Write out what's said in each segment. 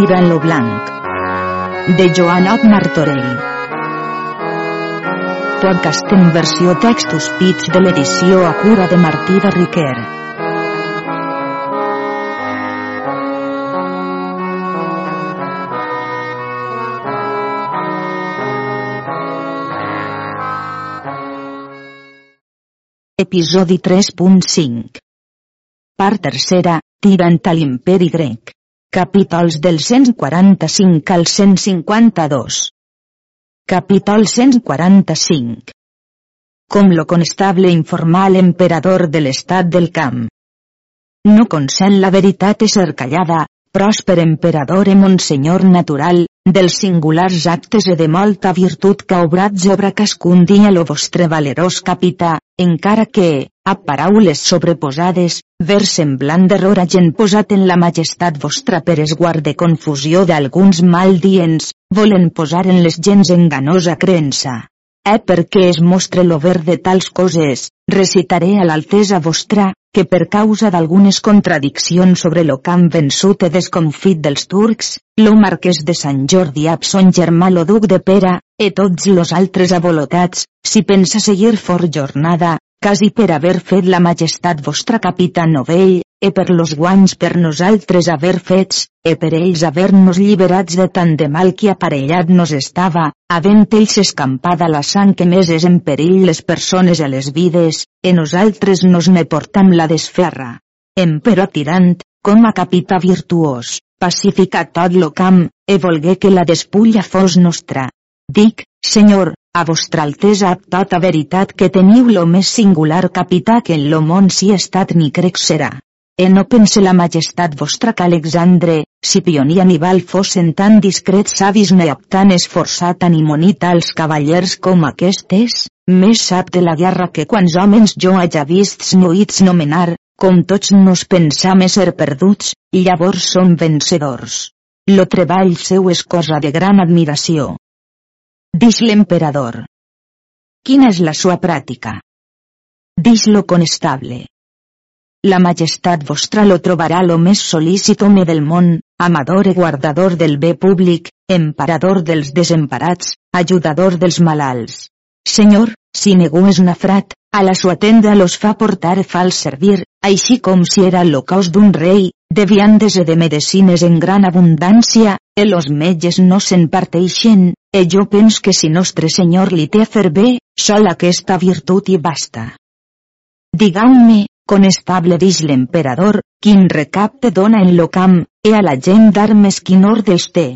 Tira en lo blanc. De Joanot Martorell. Podcast en versió textos pits de l'edició a cura de Martí de Riquer. Episodi 3.5 Part tercera, tirant a l'imperi grec. Capítols del 145 al 152. Capítol 145. Com lo constable informà l'emperador de l'estat del camp. No consent la veritat és callada, pròsper emperador e monsenyor natural, dels singulars actes e de molta virtut que obrat obra cascun dia lo vostre valerós capità, encara que, a paraules sobreposades, ver semblant d'error hagin posat en la majestat vostra per esguard de confusió d'alguns maldients, volen posar en les gens enganosa creença. Eh perquè es mostre lo ver de tals coses, recitaré a l'altesa vostra, que per causa d'algunes contradiccions sobre lo camp vençut i desconfit dels turcs, lo marquès de Sant Jordi ap son germà lo duc de Pera, e tots los altres avolotats, si pensa seguir for jornada, quasi per haver fet la majestat vostra capità novell, e per los guanys per nosaltres haver fets, e per ells haver-nos lliberats de tant de mal que aparellat nos estava, havent ells escampada la sang que més és en perill les persones a les vides, e nosaltres nos ne portam la desferra. Empero tirant, com a capità virtuós, pacifica tot lo camp, e volgué que la despulla fos nostra. Dic, senyor, a vostra altesa ab tota veritat que teniu lo més singular capità que en lo món si estat ni crec serà. E no pense la majestat vostra que Alexandre, Scipion i Aníbal fossin tan discrets savis ne tan esforçat animonita als cavallers com aquestes, més sap de la guerra que quants homes jo haja vists nuits nomenar, com tots nos pensam ser perduts, i llavors som vencedors. Lo treball seu és cosa de gran admiració. Dix l'emperador. Quina és la sua pràctica? Dix lo conestable. La majestat vostra lo trobarà lo més solícit home del món, amador i guardador del bé públic, emparador dels desemparats, ajudador dels malalts. Senyor, si ningú és nafrat, a la sua tenda los fa portar fals servir, així com si era lo cos d'un rei, de viandes i de medicines en gran abundància, e los metges no se'n parteixen, e jo pens que si nostre senyor li té a fer bé, sol aquesta virtut i basta. Digau-me, conestable dix l'emperador, quin recapte dona en lo camp, e a la gent d'armes quin ordres té.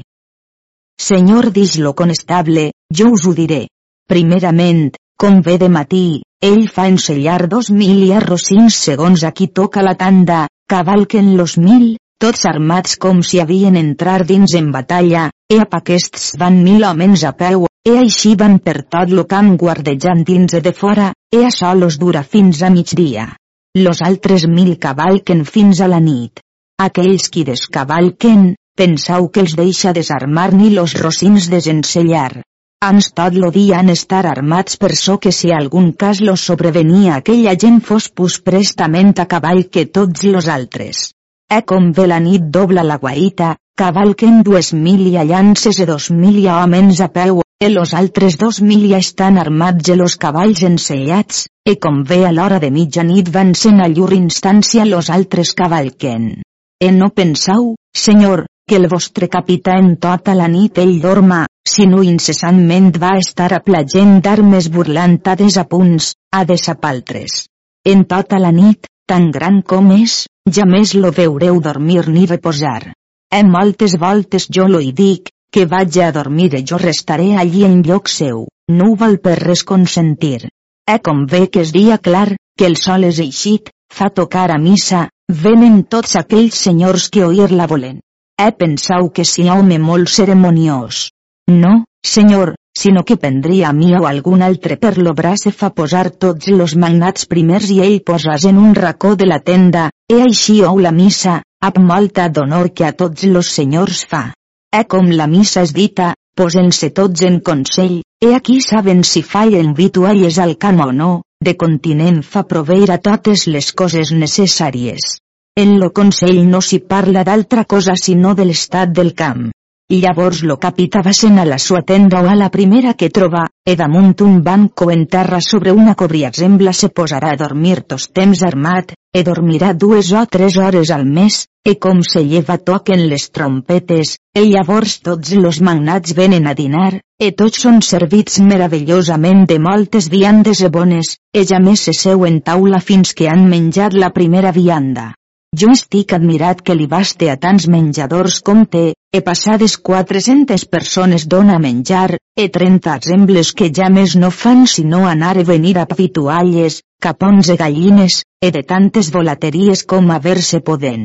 Senyor dix lo conestable, jo us ho diré. Primerament, com ve de matí, ell fa ensellar dos mil i arrocins segons a qui toca la tanda, cavalquen los mil, tots armats com si havien entrar dins en batalla, e a aquests van mil homes a peu, e així van per tot lo camp guardejant dins de fora, e això los dura fins a migdia. Los altres mil cavalquen fins a la nit. Aquells qui descavalquen, pensau que els deixa desarmar ni los rocins desensellar. Ans tot lo dia han estar armats per so que si algun cas los sobrevenia aquella gent fos pus prestament a cavall que tots los altres. E com ve la nit dobla la guaita, cavalquen dues mil i a llances e dos mil i a homes a peu, e los altres dos mil ja estan armats e los cavalls ensellats, e com ve a l'hora de mitjanit van sent a llur instància los altres cavalquen. E no pensau, senyor, que el vostre capità en tota la nit ell dorma, sinó incessantment va estar a plagent d'armes burlantades a punts, a desapaltres. En tota la nit, tan gran com és, ja més lo veureu dormir ni reposar. E moltes voltes jo lo hi dic, que vaig a dormir i jo restaré allí en lloc seu, no ho vol per res consentir. E com ve que és dia clar, que el sol és eixit, fa tocar a missa, venen tots aquells senyors que oir-la volen. E pensau que si home molt ceremoniós. No, senyor, sinó que prendria a mi o algun altre per lo braç e fa posar tots los magnats primers i ell posas en un racó de la tenda, e així ou la missa, amb molta d'honor que a tots los senyors fa. E com la missa és dita, posen-se tots en consell, e aquí saben si fallen vitualles al camp o no, de continent fa proveir a totes les coses necessàries. En lo consell no s'hi parla d'altra cosa sinó de l'estat del camp. Llavors lo capità va se'n a la sua tenda o a la primera que troba, e damunt un banco en terra sobre una cobria sembla se posarà a dormir tos temps armat, e dormirà dues o tres hores al mes, e com se lleva toquen les trompetes, e llavors tots los magnats venen a dinar, e tots són servits meravellosament de moltes viandes e bones, e ja més se seu en taula fins que han menjat la primera vianda. Jo estic admirat que li baste a tants menjadors com té, e passades 400 persones dona menjar, e 30 sembles que ja més no fan sinó anar i venir a pavitualles, capons e gallines, e de tantes volateries com a ver-se poden.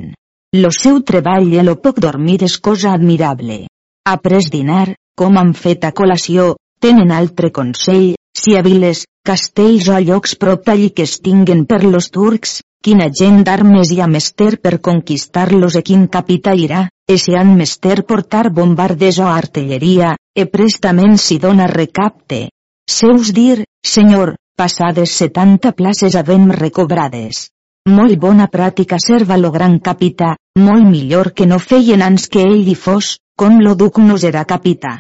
Lo seu treball i lo poc dormir és cosa admirable. Après dinar, com han fet a col·lació, tenen altre consell, si a viles, castells o llocs prop d'allí que es tinguen per los turcs, quina gent d'armes hi ha mester per conquistar-los e quin capità irà, e si han mester portar bombardes o artilleria, e prestament si dona recapte. Seus dir, senyor, passades setanta places havem recobrades. Molt bona pràtica serva lo gran capità, molt millor que no feien ans que ell hi fos, com lo duc nos era capità.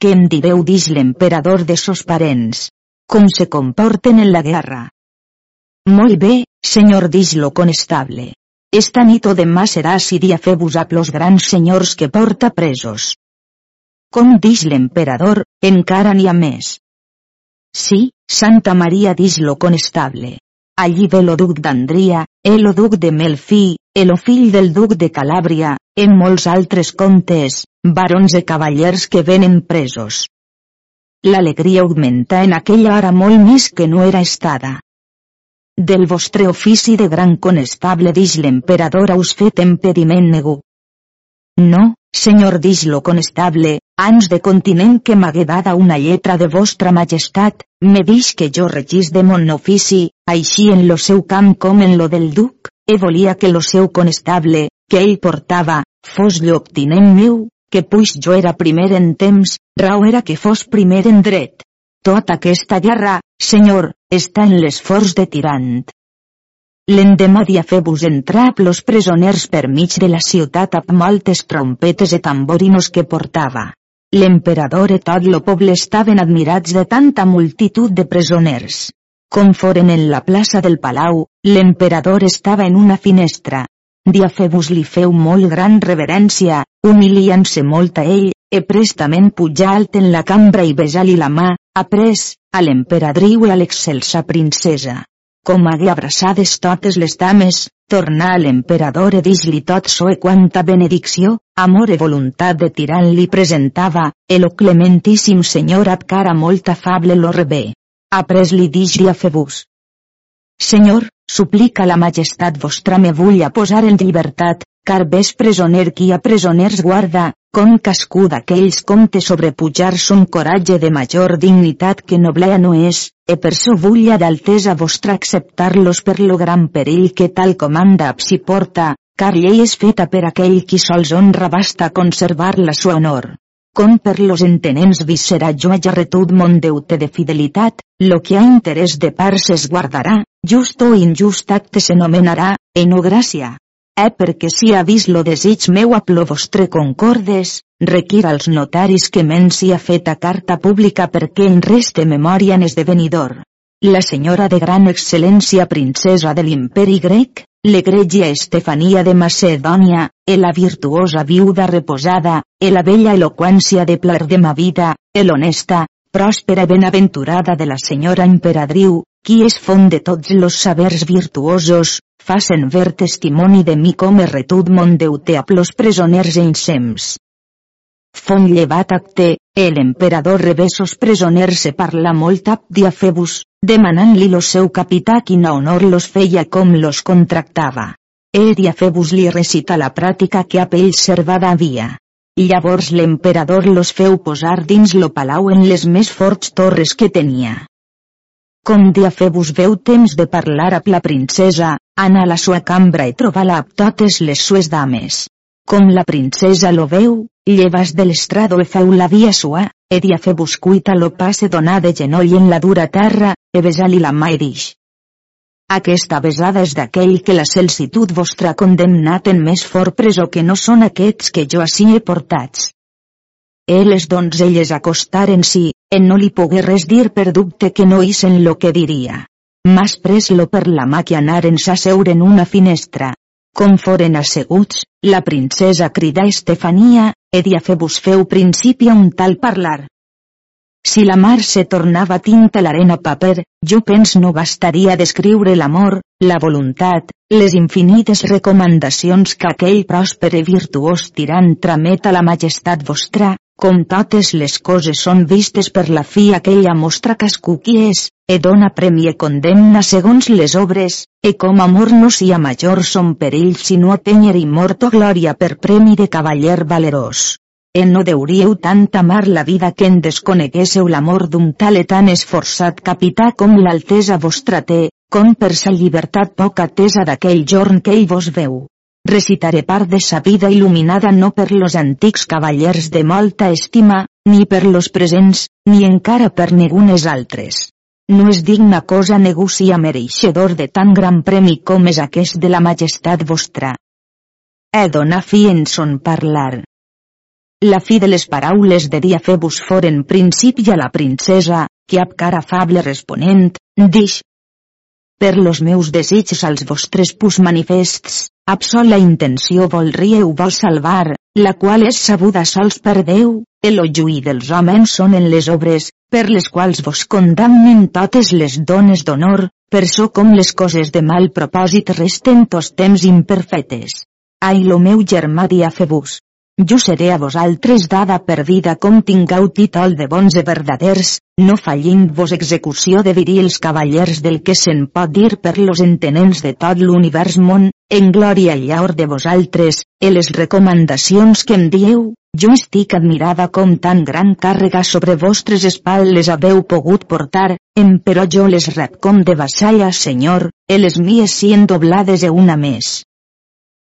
Què em direu dix l'emperador de sos parents? Com se comporten en la guerra? Molt bé, senyor dix lo conestable. Esta nit o demà serà si dia fer-vos a plos grans senyors que porta presos. Com dix l'emperador, encara n'hi ha més. Sí, Santa Maria dix lo conestable. Allí ve lo duc d'Andria, el lo duc de Melfi, el fill del duc de Calàbria, en molts altres comtes, barons i cavallers que venen presos. L'alegria augmenta en aquella hora molt més que no era estada. Del vostre ofici de gran conestable dix l'emperador us fet impediment negu. No, senyor dix lo conestable, ans de continent que m'hagué dada una lletra de vostra majestat, me dix que jo regís de mon ofici, així en lo seu camp com en lo del duc, e volia que lo seu conestable, que ell portava, fos lloctinent meu, que puix jo era primer en temps, rau era que fos primer en dret. Tota aquesta guerra, senyor, està en l'esforç de tirant. L'endemà dia febus entrar a plos presoners per mig de la ciutat amb moltes trompetes i tamborinos que portava. L'emperador i tot lo poble estaven admirats de tanta multitud de presoners. Com foren en la plaça del palau, l'emperador estava en una finestra. Diafebus li feu molt gran reverència, humiliant-se molt a ell, e prestament pujar alt en la cambra i besar-li la mà, après, a l'emperadriu i a l'excelsa princesa. Com hagué abraçades totes les dames, tornà a l'emperador i dis-li tot so e quanta benedicció, amor e voluntat de tirant li presentava, el clementíssim senyor ab cara molt afable lo rebé. Après li dix a Febus. Senyor, suplica la majestat vostra me vull a posar en llibertat, car ves presoner qui a presoners guarda, com cascú d'aquells compte sobrepujar son coratge de major dignitat que noblea no és, e per so vulla d'altesa vostra acceptar-los per lo gran perill que tal comanda si porta, car llei és feta per aquell qui sols honra basta conservar la sua honor. Com per los entenents viscerà jo ajarretud mon deute de fidelitat, lo que ha interès de parts es guardarà, just o injust acte s'anomenarà, e no gràcia eh perquè si ha vist lo desig meu a plo vostre concordes, requir als notaris que men si ha fet a carta pública perquè en reste memòria en esdevenidor. La senyora de gran excel·lència princesa de l'imperi grec, l'egregia Estefania de Macedònia, e la virtuosa viuda reposada, e la bella eloqüència de plar de ma vida, e l'honesta, pròspera benaventurada de la senyora emperadriu, qui és font de tots los sabers virtuosos, facen ver testimoni de mi com he retut mon deute a plos presoners. Fon llevat acte, el emperador rebesos presoners se parla molt ap diafebus, demanant-li lo seu capità quina honor los feia com los contractava. E diafebus li recita la pràctica que a pell servada havia. Llavors l'emperador los feu posar dins lo palau en les més forts torres que tenia. Com Diafebus veu temps de parlar amb la princesa, anar a la sua cambra i trobar-la amb totes les sues dames. Com la princesa lo veu, llevas de l'estrado e feu la via sua, e Diafebus cuita lo passe donar de genoll en la dura terra, e besar-li la mà i dix. Aquesta besada és d'aquell que la celsitud vostra condemnat en més fort presó que no són aquests que jo així he portats. E les donzelles acostaren si, en no li pogué res dir per dubte que no isen lo que diria. Mas pres-lo per la mà que anaren a seure en una finestra. Com foren asseguts, la princesa cridà Estefania, e Diafebus feu principi a un tal parlar. Si la mar se tornava tinta l'arena paper, jo pens no bastaria descriure l'amor, la voluntat, les infinites recomanacions que aquell pròsper i virtuós tirant tramet a la majestat vostra, com totes les coses són vistes per la fi aquella mostra cascú qui és, e dona premi e condemna segons les obres, e com amor no sia major son perill sinó a penyer i morto glòria per premi de cavaller valerós. E no deuríeu tant amar la vida que en desconeguésseu l'amor d'un tal e tan esforçat capità com l'altesa vostra té, com per sa llibertat poc atesa d'aquell jorn que ell vos veu. Recitaré part de sa vida il·luminada no per los antics cavallers de molta estima, ni per los presents, ni encara per ningunes altres. No és digna cosa negocia mereixedor de tan gran premi com és aquest de la majestat vostra. He dona fi en son parlar. La fi de les paraules de Diafebus foren principi a la princesa, que ab cara afable responent, dix. Per los meus desitjos als vostres pus manifests, ab sola intenció volríeu vol salvar, la qual és sabuda sols per Déu, el juí dels homes són en les obres, per les quals vos condamnen totes les dones d'honor, per so com les coses de mal propòsit resten tos temps imperfetes. Ai lo meu germà Diafebus, jo seré a vosaltres dada per vida com tingueu títol de bons i verdaders, no fallint vos execució de virils cavallers del que se'n pot dir per los entenents de tot l'univers món, en glòria i llaor de vosaltres, e les recomanacions que em dieu, jo estic admirada com tan gran càrrega sobre vostres espatles haveu pogut portar, em però jo les rep com de vassalla senyor, e les mies sien doblades e una més.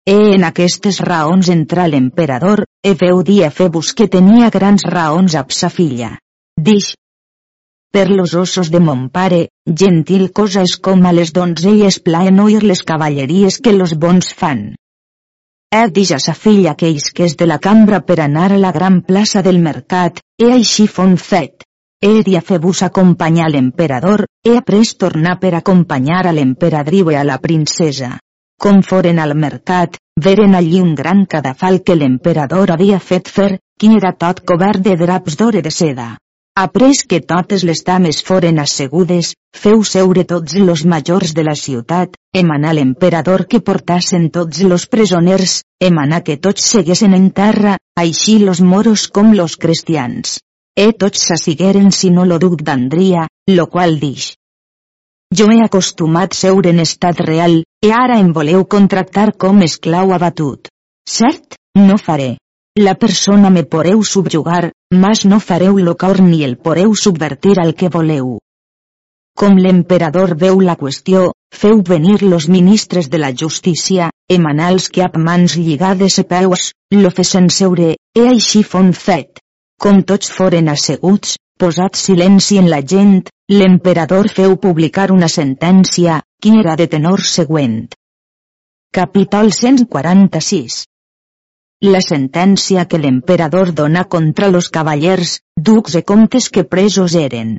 E en aquestes raons entra l'emperador, e veu dia Febus que tenia grans raons ab sa filla. Dix. Per los ossos de mon pare, gentil cosa és com a les donzelles plaen oir les cavalleries que los bons fan. He dix a sa filla que isques de la cambra per anar a la gran plaça del mercat, e així fon fet. He dia Febus acompanyar l'emperador, he après tornar per acompanyar a l'emperadriu e a la princesa. Com foren al mercat, veren allí un gran cadafal que l'emperador havia fet fer, qui era tot cobert de draps d'ore de seda. Après que totes les dames foren assegudes, feu seure tots los majors de la ciutat, emanar l'emperador que portassen tots los presoners, emanar que tots seguessin en terra, així los moros com los cristians. E tots s'assigueren si no lo duc d'Andria, lo qual dix, jo he acostumat seure en estat real, i ara em voleu contractar com esclau abatut. Cert, no faré. La persona me poreu subjugar, mas no fareu lo cor ni el poreu subvertir al que voleu. Com l'emperador veu la qüestió, feu venir los ministres de la justícia, emanals que amb mans lligades e peus, lo fesen seure, e així fon fet. Com tots foren asseguts, posat silenci en la gent, l'emperador feu publicar una sentència, que era de tenor següent. Capítol 146 La sentència que l'emperador dona contra los cavallers, ducs i comtes que presos eren.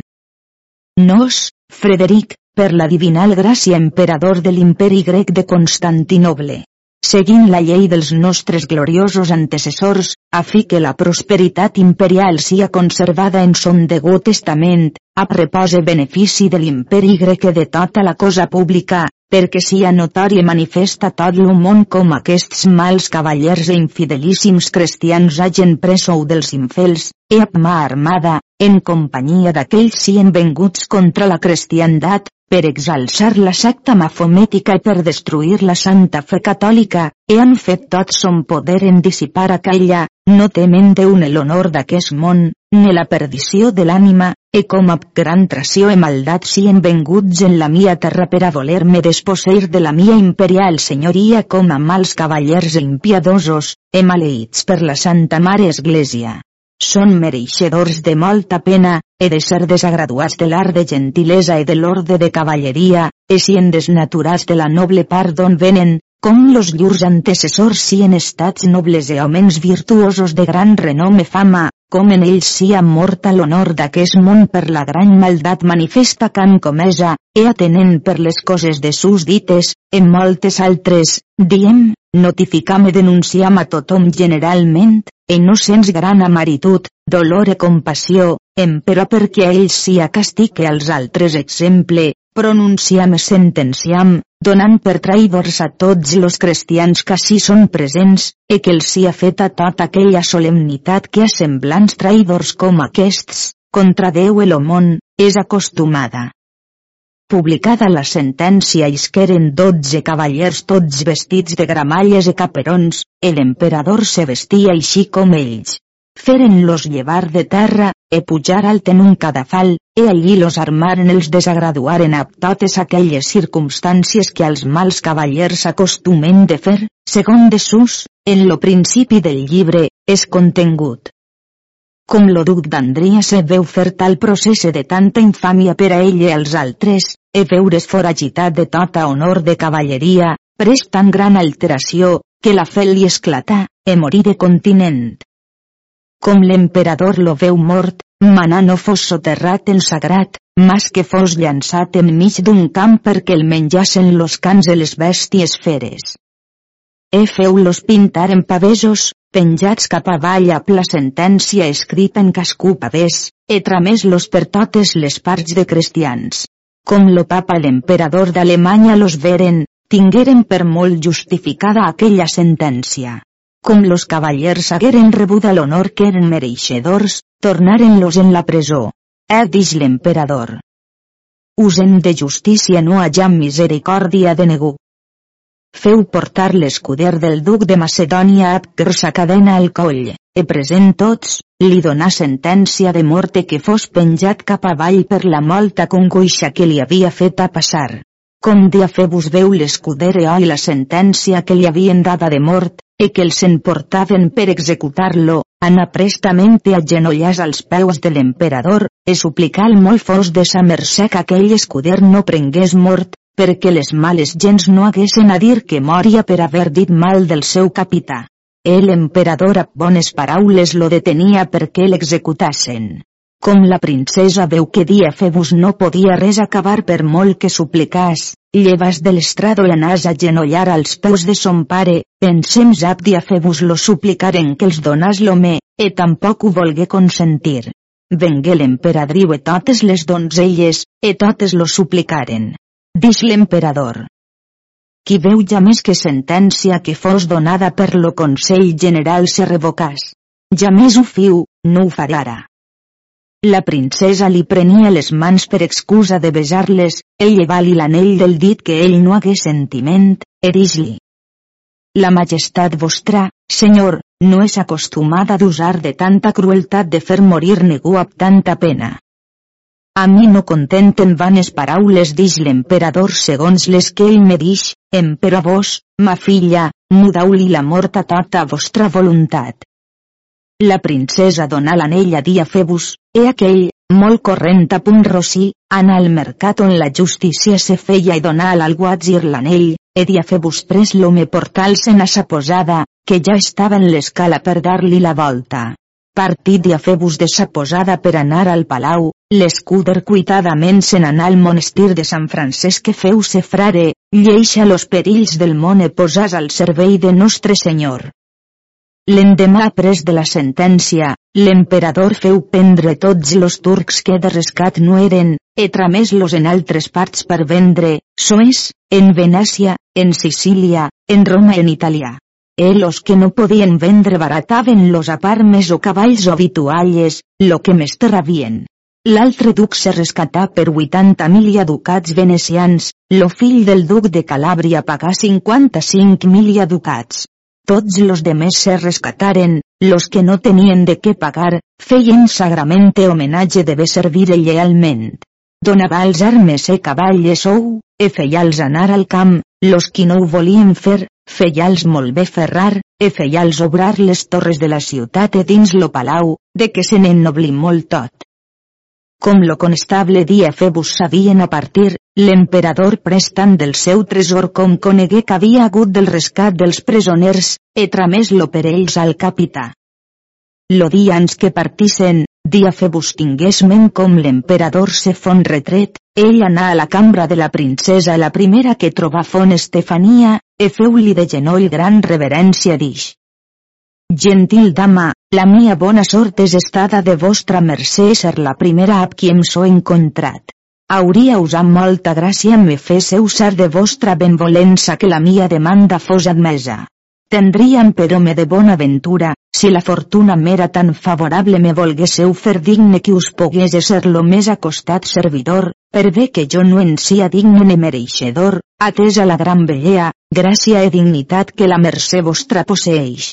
Nos, Frederic, per la divinal gràcia emperador de l'imperi grec de Constantinoble seguint la llei dels nostres gloriosos antecessors, a fi que la prosperitat imperial sia conservada en son degut testament, a repose benefici de l'imperi grec de tota la cosa pública, perquè sia notori i manifesta tot el món com aquests mals cavallers e infidelíssims cristians hagen presou dels infels, e amb mà armada, en companyia d'aquells sien venguts contra la cristiandat, per exalçar la secta mafomètica i per destruir la santa fe catòlica, e han fet tot son poder en dissipar aquella, no temen un l'honor d'aquest món, ni la perdició de l'ànima, e com ab gran tració e maldat sien venguts en la mia terra per a voler-me desposseir de la mia imperial senyoria com a mals cavallers impiadosos, e maleïts per la Santa Mare Església. Són mereixedors de molta pena, he de ser desagraduats de l'art de gentilesa i de l'orde de cavalleria, e sien desnaturats de la noble part d'on venen, com los llurs antecessors sien estats nobles e homes virtuosos de gran renom e fama, com en ells sia morta l'honor d'aquest món per la gran maldat manifesta que han comesa, e atenent per les coses de sus dites, en moltes altres, diem, notificam e denunciam a tothom generalment, e no sens gran amaritud, dolor e compassió, em però perquè ells sia castig e als altres exemple, pronunciam e sentenciam, donant per traïdors a tots los cristians que així són presents, e que els sia feta tota aquella solemnitat que a semblants traïdors com aquests, contra Déu el món, és acostumada. Publicada la sentència isqueren dotze cavallers tots vestits de gramalles i caperons, l'emperador se vestia així com ells. Feren-los llevar de terra, e pujar alt en un cadafal, e allí los armaren els desagraduaren a totes aquelles circumstàncies que als mals cavallers acostumen de fer, segon de sus, en lo principi del llibre, és contengut. Com lo duc d'Andria se veu fer tal procés de tanta infàmia per a ell i als altres, e veure's foragitat de tota honor de cavalleria, pres tan gran alteració, que la fe li esclatà, e morí de continent. Com l'emperador lo veu mort, Manà no fos soterrat en sagrat, mas que fos llançat enmig d'un camp perquè el menjassen los cans de les bèsties feres. E feu-los pintar en pavesos, penjats cap avall a la sentència escrita en cascú pavés, e tramés-los per totes les parts de cristians. Com lo papa l'emperador d'Alemanya los veren, tingueren per molt justificada aquella sentència com los cavallers hagueren rebuda l'honor que eren mereixedors, tornaren-los en la presó. Ha dix l'emperador. Usen de justícia no haja misericòrdia de negu. Feu portar l'escuder del duc de Macedònia a sa cadena al coll, e present tots, li donà sentència de morte que fos penjat cap avall per la molta congoixa que li havia fet a passar. Com dia febus veu l'escuder e oi la sentència que li havien dada de mort, e que els emportaven per executar-lo, anà prestament a genollars als peus de l'emperador, e suplicar molt fos de sa mercè que aquell escuder no prengués mort, perquè les males gens no haguessin a dir que moria per haver dit mal del seu capità. El emperador a bones paraules lo detenia perquè l'executassen. Com la princesa veu que dia Febus no podia res acabar per molt que suplicàs, llevas de l'estrado i anàs a genollar als peus de son pare, pensem zap dia Febus lo suplicaren que els donàs l'home, e tampoc ho volgué consentir. Vengué l'emperadriu e totes les donzelles, e totes lo suplicaren. Dix l'emperador. Qui veu ja més que sentència que fos donada per lo Consell General se revocàs. Ja més ho fiu, no ho farà. La princesa li prenia les mans per excusa de besar-les, el llevar-li l'anell del dit que ell no hagués sentiment, erix-li. La majestat vostra, senyor, no és acostumada d'usar de tanta crueltat de fer morir ningú amb tanta pena. A mi no contenten vanes paraules dix l'emperador segons les que ell me dix, emperò vos, ma filla, mudau-li la mort a tota vostra voluntat. La princesa donà l'anell a dia Febus, e aquell, molt corrent a punt rossi, anà al mercat on la justícia se feia i donà a l'alguatzir l'anell, e dia Febus pres l'home portal-se'n a sa posada, que ja estava en l'escala per dar-li la volta. Partit dia Febus de sa posada per anar al palau, l'escuder cuitadament se n'anà al monestir de Sant Francesc que feu se frare, lleixa los perills del món e posàs al servei de Nostre Senyor. L'endemà après de la sentència, l'emperador feu prendre tots los turcs que de rescat no eren, e tramés-los en altres parts per vendre, soes, en Venècia, en Sicília, en Roma en Italià. E los que no podien vendre barataven-los a parmes o cavalls o vitualles, lo que més terravien. L'altre duc se rescatà per 80.000 ducats venecians, lo fill del duc de Calàbria pagà 55.000 ducats. Tots los demés se rescataren, los que no tenien de què pagar, feien sagramente homenatge de bé servir llealment. Donava als armes e cavalles ou, e feia-los anar al camp, los qui no ho volien fer, feials molt bé ferrar, e feials obrar les torres de la ciutat e dins lo palau, de que se n'ennobli molt tot. Com lo constable dia Febus sabien a partir, l'emperador prestant del seu tresor com conegué que havia hagut del rescat dels presoners, e tramés lo per ells al capità. Lo dia ans que partissen, dia Febus tinguesmen com l'emperador se fon retret, ell anà a la cambra de la princesa la primera que trobà fon Estefania, e feu-li de genoll gran reverència dix. Gentil dama, la mia bona sort és estada de vostra mercè ser la primera ab qui em so encontrat. Hauria usat molta gràcia me féssiu ser de vostra benvolença que la mia demanda fos admesa. Tendríem però me de bona ventura, si la fortuna m'era tan favorable me volguésseu fer digne que us pogués ser lo més acostat servidor, per bé que jo no en sia digne ni mereixedor, atesa la gran bellea, gràcia e dignitat que la mercè vostra posseeix.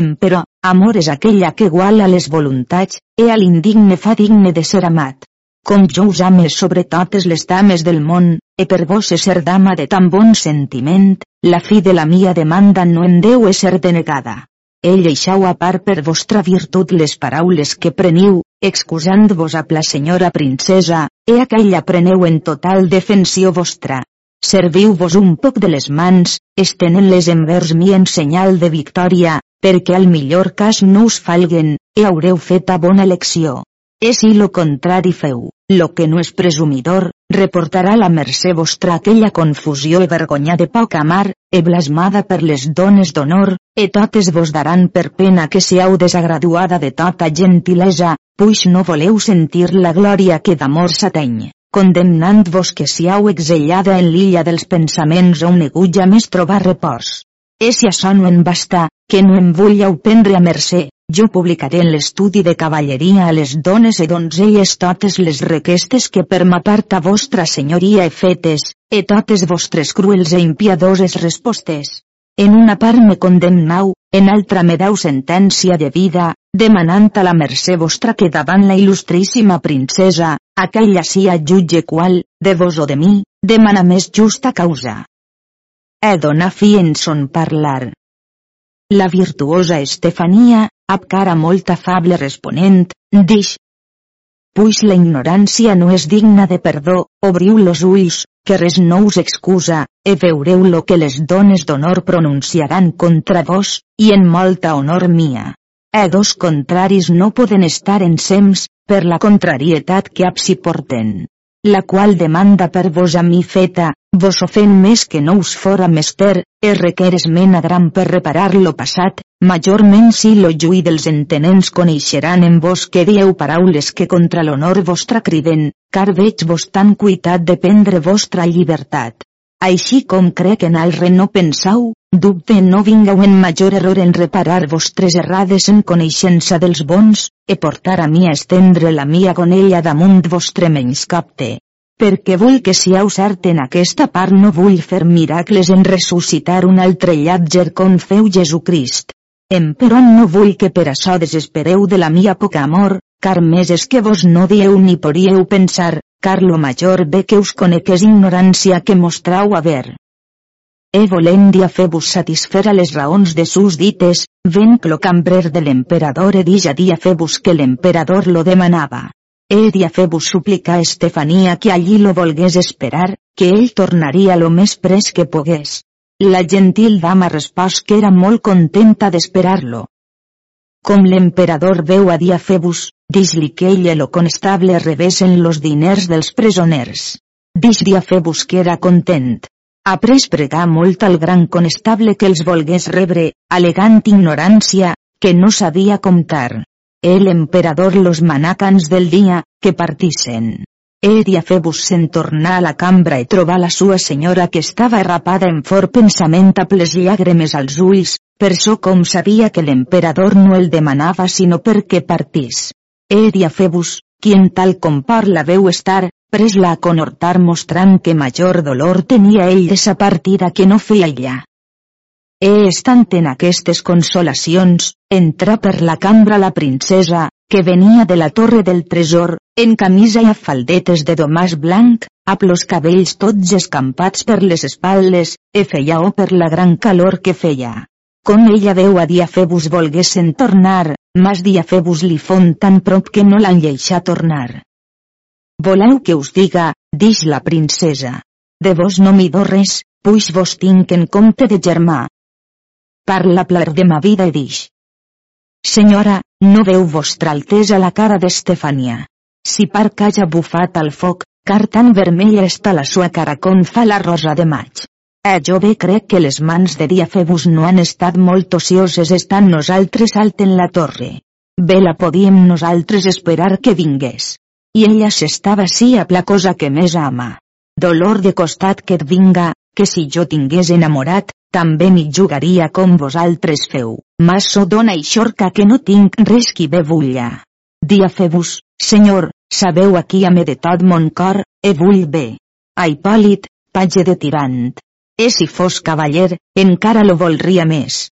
Empero, amor és aquella que iguala les voluntats, e a l'indigne fa digne de ser amat. Com jo us ame sobre totes les dames del món, e per vos ser dama de tan bon sentiment, la fi de la mia demanda no en deu ser denegada. Ell eixau a part per vostra virtut les paraules que preniu, excusant-vos a la senyora princesa, e aquella preneu en total defensió vostra, Serviu-vos un poc de les mans, estenent-les envers mi en senyal de victòria, perquè al millor cas no us falguen, e haureu fet a bona elecció. E si lo contrari feu, lo que no és presumidor, reportarà la mercè vostra aquella confusió e vergonya de poc amar, e blasmada per les dones d'honor, e totes vos daran per pena que siau desagraduada de tota gentilesa, puix no voleu sentir la glòria que d'amor s'ateny condemnant-vos que siau exellada en l'illa dels pensaments on negulla més trobar repòs. E si això no en basta, que no em vulleu prendre a mercè, jo publicaré en l'estudi de cavalleria a les dones e donzelles totes les requestes que per ma part a vostra senyoria he fetes, e totes vostres cruels e impiadoses respostes. En una part me condemnau, en altra me dau sentència de vida, demanant a la mercè vostra que davant la il·lustríssima princesa, aquella sia jutge qual, de vos o de mi, demana més justa causa. He dona fi en son parlar. La virtuosa Estefania, ab cara molt afable responent, dix. Puix la ignorància no és digna de perdó, obriu los ulls, que res no us excusa, e veureu lo que les dones d'honor pronunciaran contra vos, i en molta honor mia. E dos contraris no poden estar ensems, per la contrarietat que absi porten. La qual demanda per vos a mi feta, vos ofèn més que no us fora mester, e requeres mena gran per reparar lo passat, majorment si lo juí dels entenents coneixeran en vos que dieu paraules que contra l'honor vostra criden, car veig vos tan cuitat de prendre vostra llibertat. Així com crec en alre no pensau, dubte no vingau en major error en reparar vostres errades en coneixença dels bons, e portar a mi a estendre la mia gonella damunt vostre menys capte. Perquè vull que siau cert en aquesta part no vull fer miracles en ressuscitar un altre llàtger com feu Jesucrist. Emperò no vull que per això desespereu de la mia poca amor, car més és que vos no dieu ni podíeu pensar, car lo major bé que us coneques ignorància que mostrau haver. E volendia fer-vos satisfer a les raons de sus dites, ven clo cambrer de l'emperador e dija dia fer-vos que l'emperador lo demanava. E dia fer-vos suplicar a Estefania que allí lo volgués esperar, que ell tornaria lo més pres que pogués. La gentil dama respòs que era molt contenta d'esperar-lo. Com l'emperador veu a dia Febus, Dix-li que ell i lo constable rebesen los diners dels presoners. Dix-li a fer busquera content. Après pregar molt al gran constable que els volgués rebre, alegant ignorància, que no sabia comptar. El emperador los manacans del dia, que partissen. A Febus se'n tornar a la cambra i trobar la sua senyora que estava arrapada en fort pensament a les llàgrimes als ulls, per so com sabia que l'emperador no el demanava sinó perquè partís. Edia Febus, quien tal com la veu estar, pres-la a conhortar mostrant que major dolor tenia ell de sa partida que no feia ella. E estant en aquestes consolacions, entra per la cambra la princesa, que venia de la torre del tresor, en camisa i faldetes de domàs blanc, amb los cabells tots escampats per les espatles, e feia o per la gran calor que feia. Com ella veu a Diafebus volguessin tornar, mas Diafebus li fon tan prop que no l'han lleixat tornar. Voleu que us diga, dix la princesa. De vos no m'hi do res, puix vos tinc en compte de germà. Parla plar de ma vida i dix. Senyora, no veu vostra altesa la cara d'Estefania. Si par ha bufat al foc, car tan vermella està la sua cara com fa la rosa de maig. Eh, jo bé crec que les mans de Diafebus no han estat molt ocioses estan nosaltres alt en la torre. Bé la podíem nosaltres esperar que vingués. I ella s'estava sí a la cosa que més ama. Dolor de costat que et vinga, que si jo tingués enamorat, també m'hi jugaria com vosaltres feu, mas so dona i xorca que no tinc res qui ve vulla. Dia febus, senyor, sabeu aquí ame de tot mon cor, e vull bé. A Hipòlit, page de tirant. E si fos cavaller, encara lo volria més.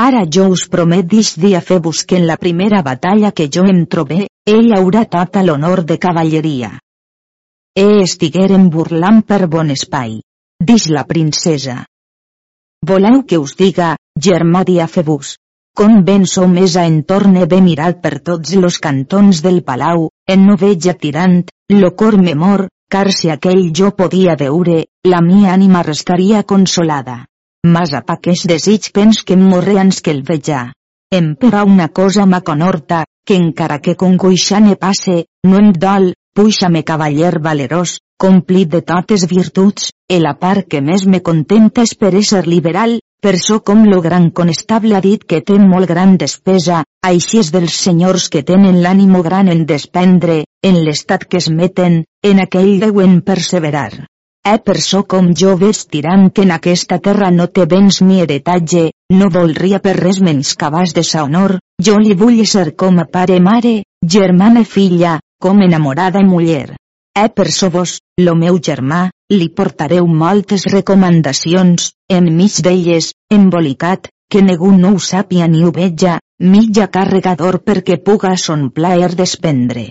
Ara jo us promet dix dia febus que en la primera batalla que jo em trobé, ell haurà tota l'honor de cavalleria. E estigueren burlant per bon espai. Dix la princesa. Voleu que us diga, germà Diafebus. Com ben som més a entorn he mirat per tots los cantons del palau, en no veig tirant, lo cor me mor, car si aquell jo podia veure, la mia ànima restaria consolada. Mas a paqués desig pens que em morreans que el veja. Em però una cosa m'aconorta, que encara que congoixant passe, no em dol, puixa-me cavaller valerós, complit de totes virtuts, e la part que més me contenta és per ésser liberal, per so com lo gran conestable ha dit que té molt gran despesa, així és dels senyors que tenen l'ànimo gran en despendre, en l'estat que es meten, en aquell deuen perseverar. Eh per so com jo veig tirant que en aquesta terra no té béns ni heretatge, no voldria per res menys cabàs de sa honor, jo li vull ser com a pare mare, germana filla, com enamorada i muller. Eh per so vos, lo meu germà, li portareu moltes recomanacions, enmig d'elles, embolicat, que ningú no ho sàpia ni ho veja, mitja carregador perquè puga son plaer despendre.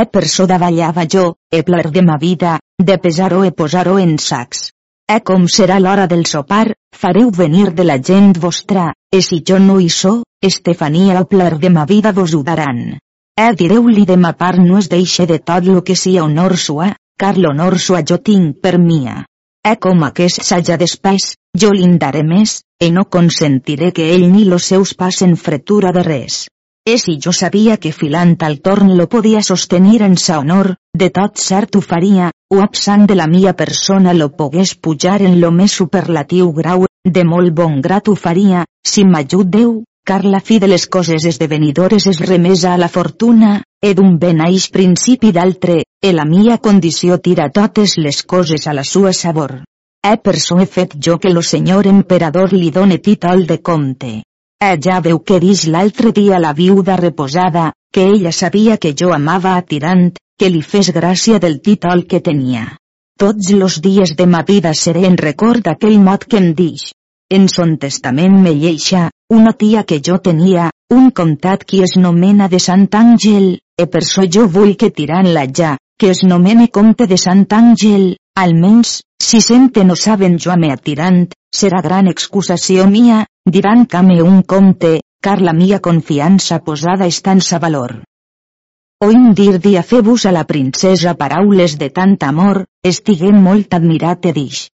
Eh per so davallava jo, e plaer de ma vida, de pesar-ho e posar-ho en sacs. Eh com serà l'hora del sopar, fareu venir de la gent vostra, e si jo no hi so, Estefania o plaer de ma vida vos ho daran. Eh direu-li de ma part no es deixe de tot lo que sia honor sua, car l'honor sua jo tinc per mia. Eh com aquest s'haja d'espais, jo daré més, e no consentiré que ell ni los seus passen fretura de res. E si jo sabia que filant al torn lo podia sostenir en sa honor, de tot cert ho faria, o absent de la mia persona lo pogués pujar en lo més superlatiu grau, de molt bon grat ho faria, si m'ajut Déu, car la fi de les coses esdevenidores és remesa a la fortuna, e d'un ben aix principi d'altre, e la mia condició tira totes les coses a la sua sabor. E per so he fet jo que lo senyor emperador li done títol de comte. E ja veu que dix l'altre dia la viuda reposada, que ella sabia que jo amava a Tirant, que li fes gràcia del títol que tenia. Tots los dies de ma vida seré en record d'aquell mot que em dix. En son testament me lleixa, una tia que jo tenia, un comtat qui es nomena de Sant Àngel, e per so jo vull que tirant-la ja, que es nomene comte de Sant Àngel, almenys, si sente no saben jo me atirant, serà gran excusació mia, diran que me un comte, car la mia confiança posada està en sa valor. Oim dir dia febus a la princesa paraules de tant amor, estigué molt admirat e dix.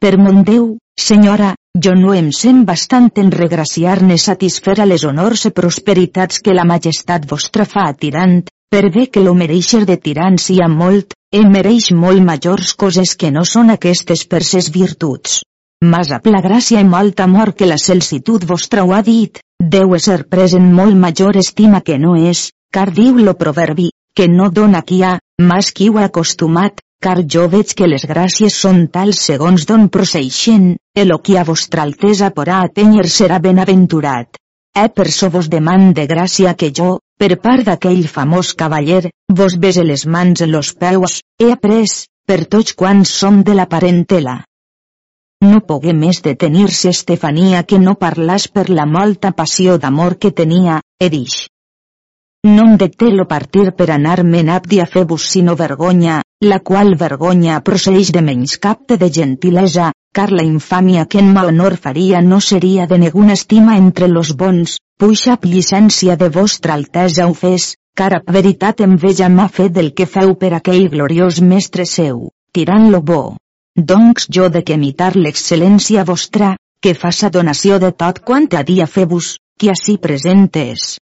Per mon Déu, senyora, jo no em sent bastant en regraciar-ne satisfer a les honors i prosperitats que la majestat vostra fa a tirant, per bé que lo mereixer de tirant sia molt, em mereix molt majors coses que no són aquestes per ses virtuts. Mas a la gràcia i molt amor que la celsitud vostra ho ha dit, deu ser pres en molt major estima que no és, car diu lo proverbi, que no dona qui ha, mas qui ho ha acostumat, car jo veig que les gràcies són tals segons d'on proceixen, el qui a vostra altesa porà atènyer serà benaventurat. Eh per so vos deman de gràcia que jo, per part d'aquell famós cavaller, vos bese les mans en los peus, he après, per tots quants som de la parentela. No pogué més detenir-se Estefania que no parlàs per la molta passió d'amor que tenia, he dix. no em detelo partir per anar-me'n abdi a fer-vos sinó vergonya, la qual vergonya procedeix de menys capte de gentilesa, car la infàmia que en honor faria no seria de ninguna estima entre los bons, puixap llicència de vostra altesa ho fes, car a veritat enveja m'ha fet del que feu per aquell gloriós mestre seu, tirant-lo bo. Doncs jo de que imitar l'excel·lència vostra, que faça donació de tot quant a dia febus, que ací presentes.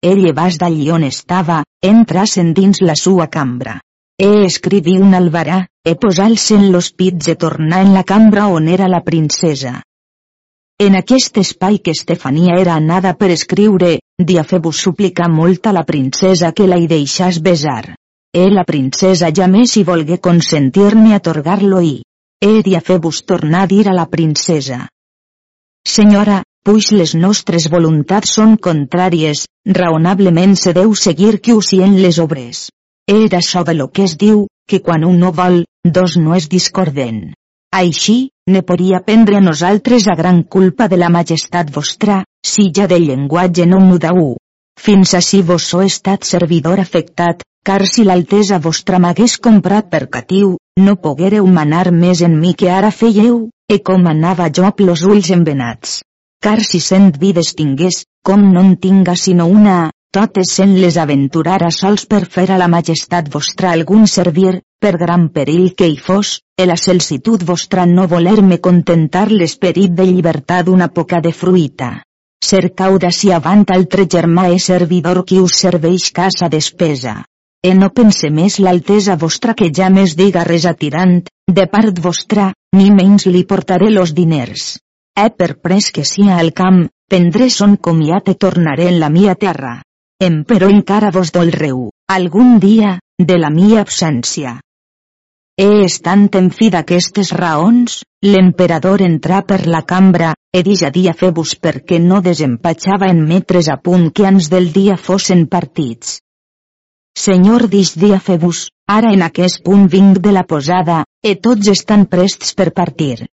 Ell vas d'allí on estava, entrasen dins la sua cambra. E escriví un albarà, e posar-se en los pits e tornar en la cambra on era la princesa. En aquest espai que Estefania era anada per escriure, Diafebus suplica molt a la princesa que la hi deixàs besar. E la princesa ja més hi volgué consentir-ne atorgar-lo i. E Diafebus tornar a dir a la princesa. Senyora, puix les nostres voluntats són contràries, raonablement se deu seguir que usien les obres. Era això de lo que es diu, que quan un no vol, dos no es discorden. Així, ne podria prendre a nosaltres a gran culpa de la majestat vostra, si ja del llenguatge no mudau. Fins així vos so estat servidor afectat, car si l'altesa vostra m'hagués comprat per catiu, no poguereu manar més en mi que ara feieu, e com anava jo amb los ulls envenats car si cent vides tingués, com no en tinga sinó una, totes sent les aventurara sols per fer a la majestat vostra algun servir, per gran perill que hi fos, e la celsitud vostra no voler-me contentar l'esperit de llibertat una poca de fruita. Cercau d'ací avant altre germà e servidor qui us serveix casa despesa. E no pense més l'altesa vostra que ja més diga res atirant, de part vostra, ni menys li portaré los diners He per pres que sia al camp, prendré son comiat i tornaré en la mia terra. Em però encara vos dolreu, algun dia, de la mia absència. He estant en fi d'aquestes raons, l'emperador entrà per la cambra, e dix a dia febus perquè no desempatxava en metres a punt que ans del dia fossin partits. Senyor dix dia febus, ara en aquest punt vinc de la posada, e tots estan prests per partir.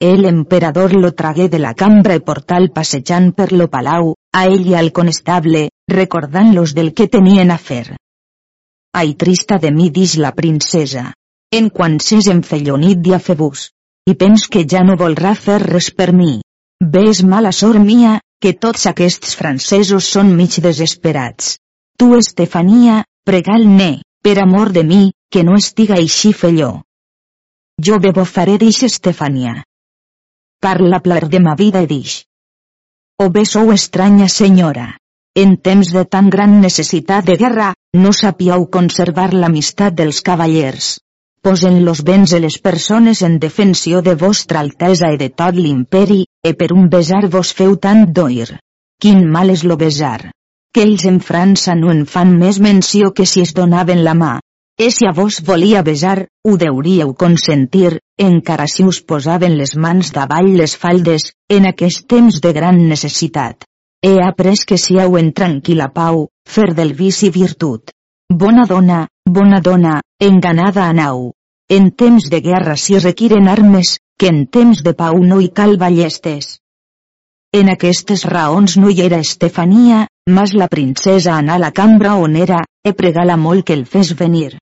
El emperador lo tragué de la cambra i portal passejant per lo palau, a ell i al conestable, recordant-los del que tenien a fer. Ai trista de mi dix la princesa. En quan s'és enfellonit diafebus. I pens que ja no volrà fer res per mi. Ves mala sort mia, que tots aquests francesos són mig desesperats. Tu Estefania, pregal-ne, per amor de mi, que no estiga així felló. Jo bebo faré dix Estefania parla plar de ma vida dix. O bé sou estranya senyora. En temps de tan gran necessitat de guerra, no sapiau conservar l'amistat dels cavallers. Posen los béns de les persones en defensió de vostra altesa i de tot l'imperi, e per un besar vos feu tant d'oir. Quin mal és lo besar. Que ells en França no en fan més menció que si es donaven la mà. E si a vos volia besar, ho deuríeu consentir, encara si us posaven les mans davall les faldes, en aquest temps de gran necessitat. He après que siau en tranquil·la pau, fer del vici virtut. Bona dona, bona dona, enganada a nau. En temps de guerra si requiren armes, que en temps de pau no hi cal ballestes. En aquestes raons no hi era Estefania, mas la princesa anà a la cambra on era, e pregala molt que el fes venir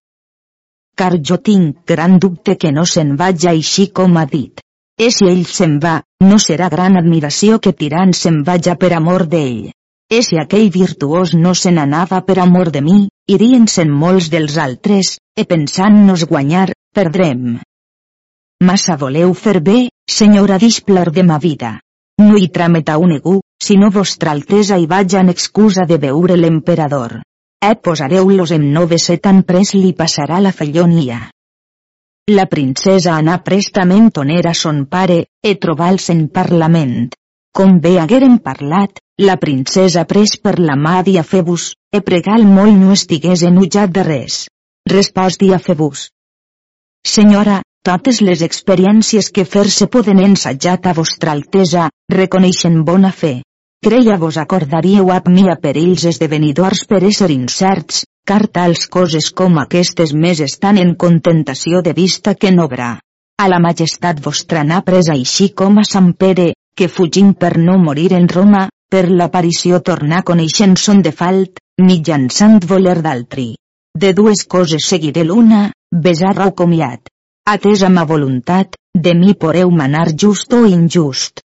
car jo tinc gran dubte que no se'n vaja així com ha dit. E si ell se'n va, no serà gran admiració que Tirant se'n vaja per amor d'ell. E si aquell virtuós no se n'anava per amor de mi, irien-se'n molts dels altres, e pensant-nos guanyar, perdrem. Massa voleu fer bé, senyora displar de ma vida. No hi trametau negu, sinó vostra altesa hi vaja en excusa de veure l'emperador. Eh posareu-los en noves e tan pres li passarà la fellonia. La princesa anà prestament on era son pare, e trobals en parlament. Com bé hagueren parlat, la princesa pres per la mà Diafebus, e pregal molt no estigués enutjat de res. Respòs Diafebus. Senyora, totes les experiències que fer-se poden ensajat a vostra altesa, reconeixen bona fe creia vos acordaríeu amb mi a perills esdevenidors per ésser incerts, car tals coses com aquestes més estan en contentació de vista que no obrà. A la majestat vostra n'ha pres així com a Sant Pere, que fugint per no morir en Roma, per l'aparició tornar coneixent son de falt, mitjançant voler d'altri. De dues coses seguiré l'una, besar o comiat. Atesa ma voluntat, de mi poreu manar just o injust.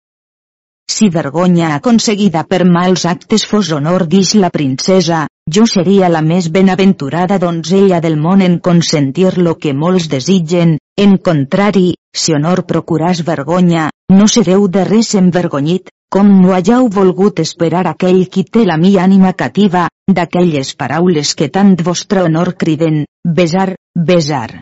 Si vergonya aconseguida per mals actes fos honor dix la princesa, jo seria la més benaventurada donzella del món en consentir lo que molts desitgen, en contrari, si honor procuràs vergonya, no sereu de res envergonyit, com no hàgiu volgut esperar aquell qui té la mi ànima cativa, d'aquelles paraules que tant vostre honor criden, besar, besar.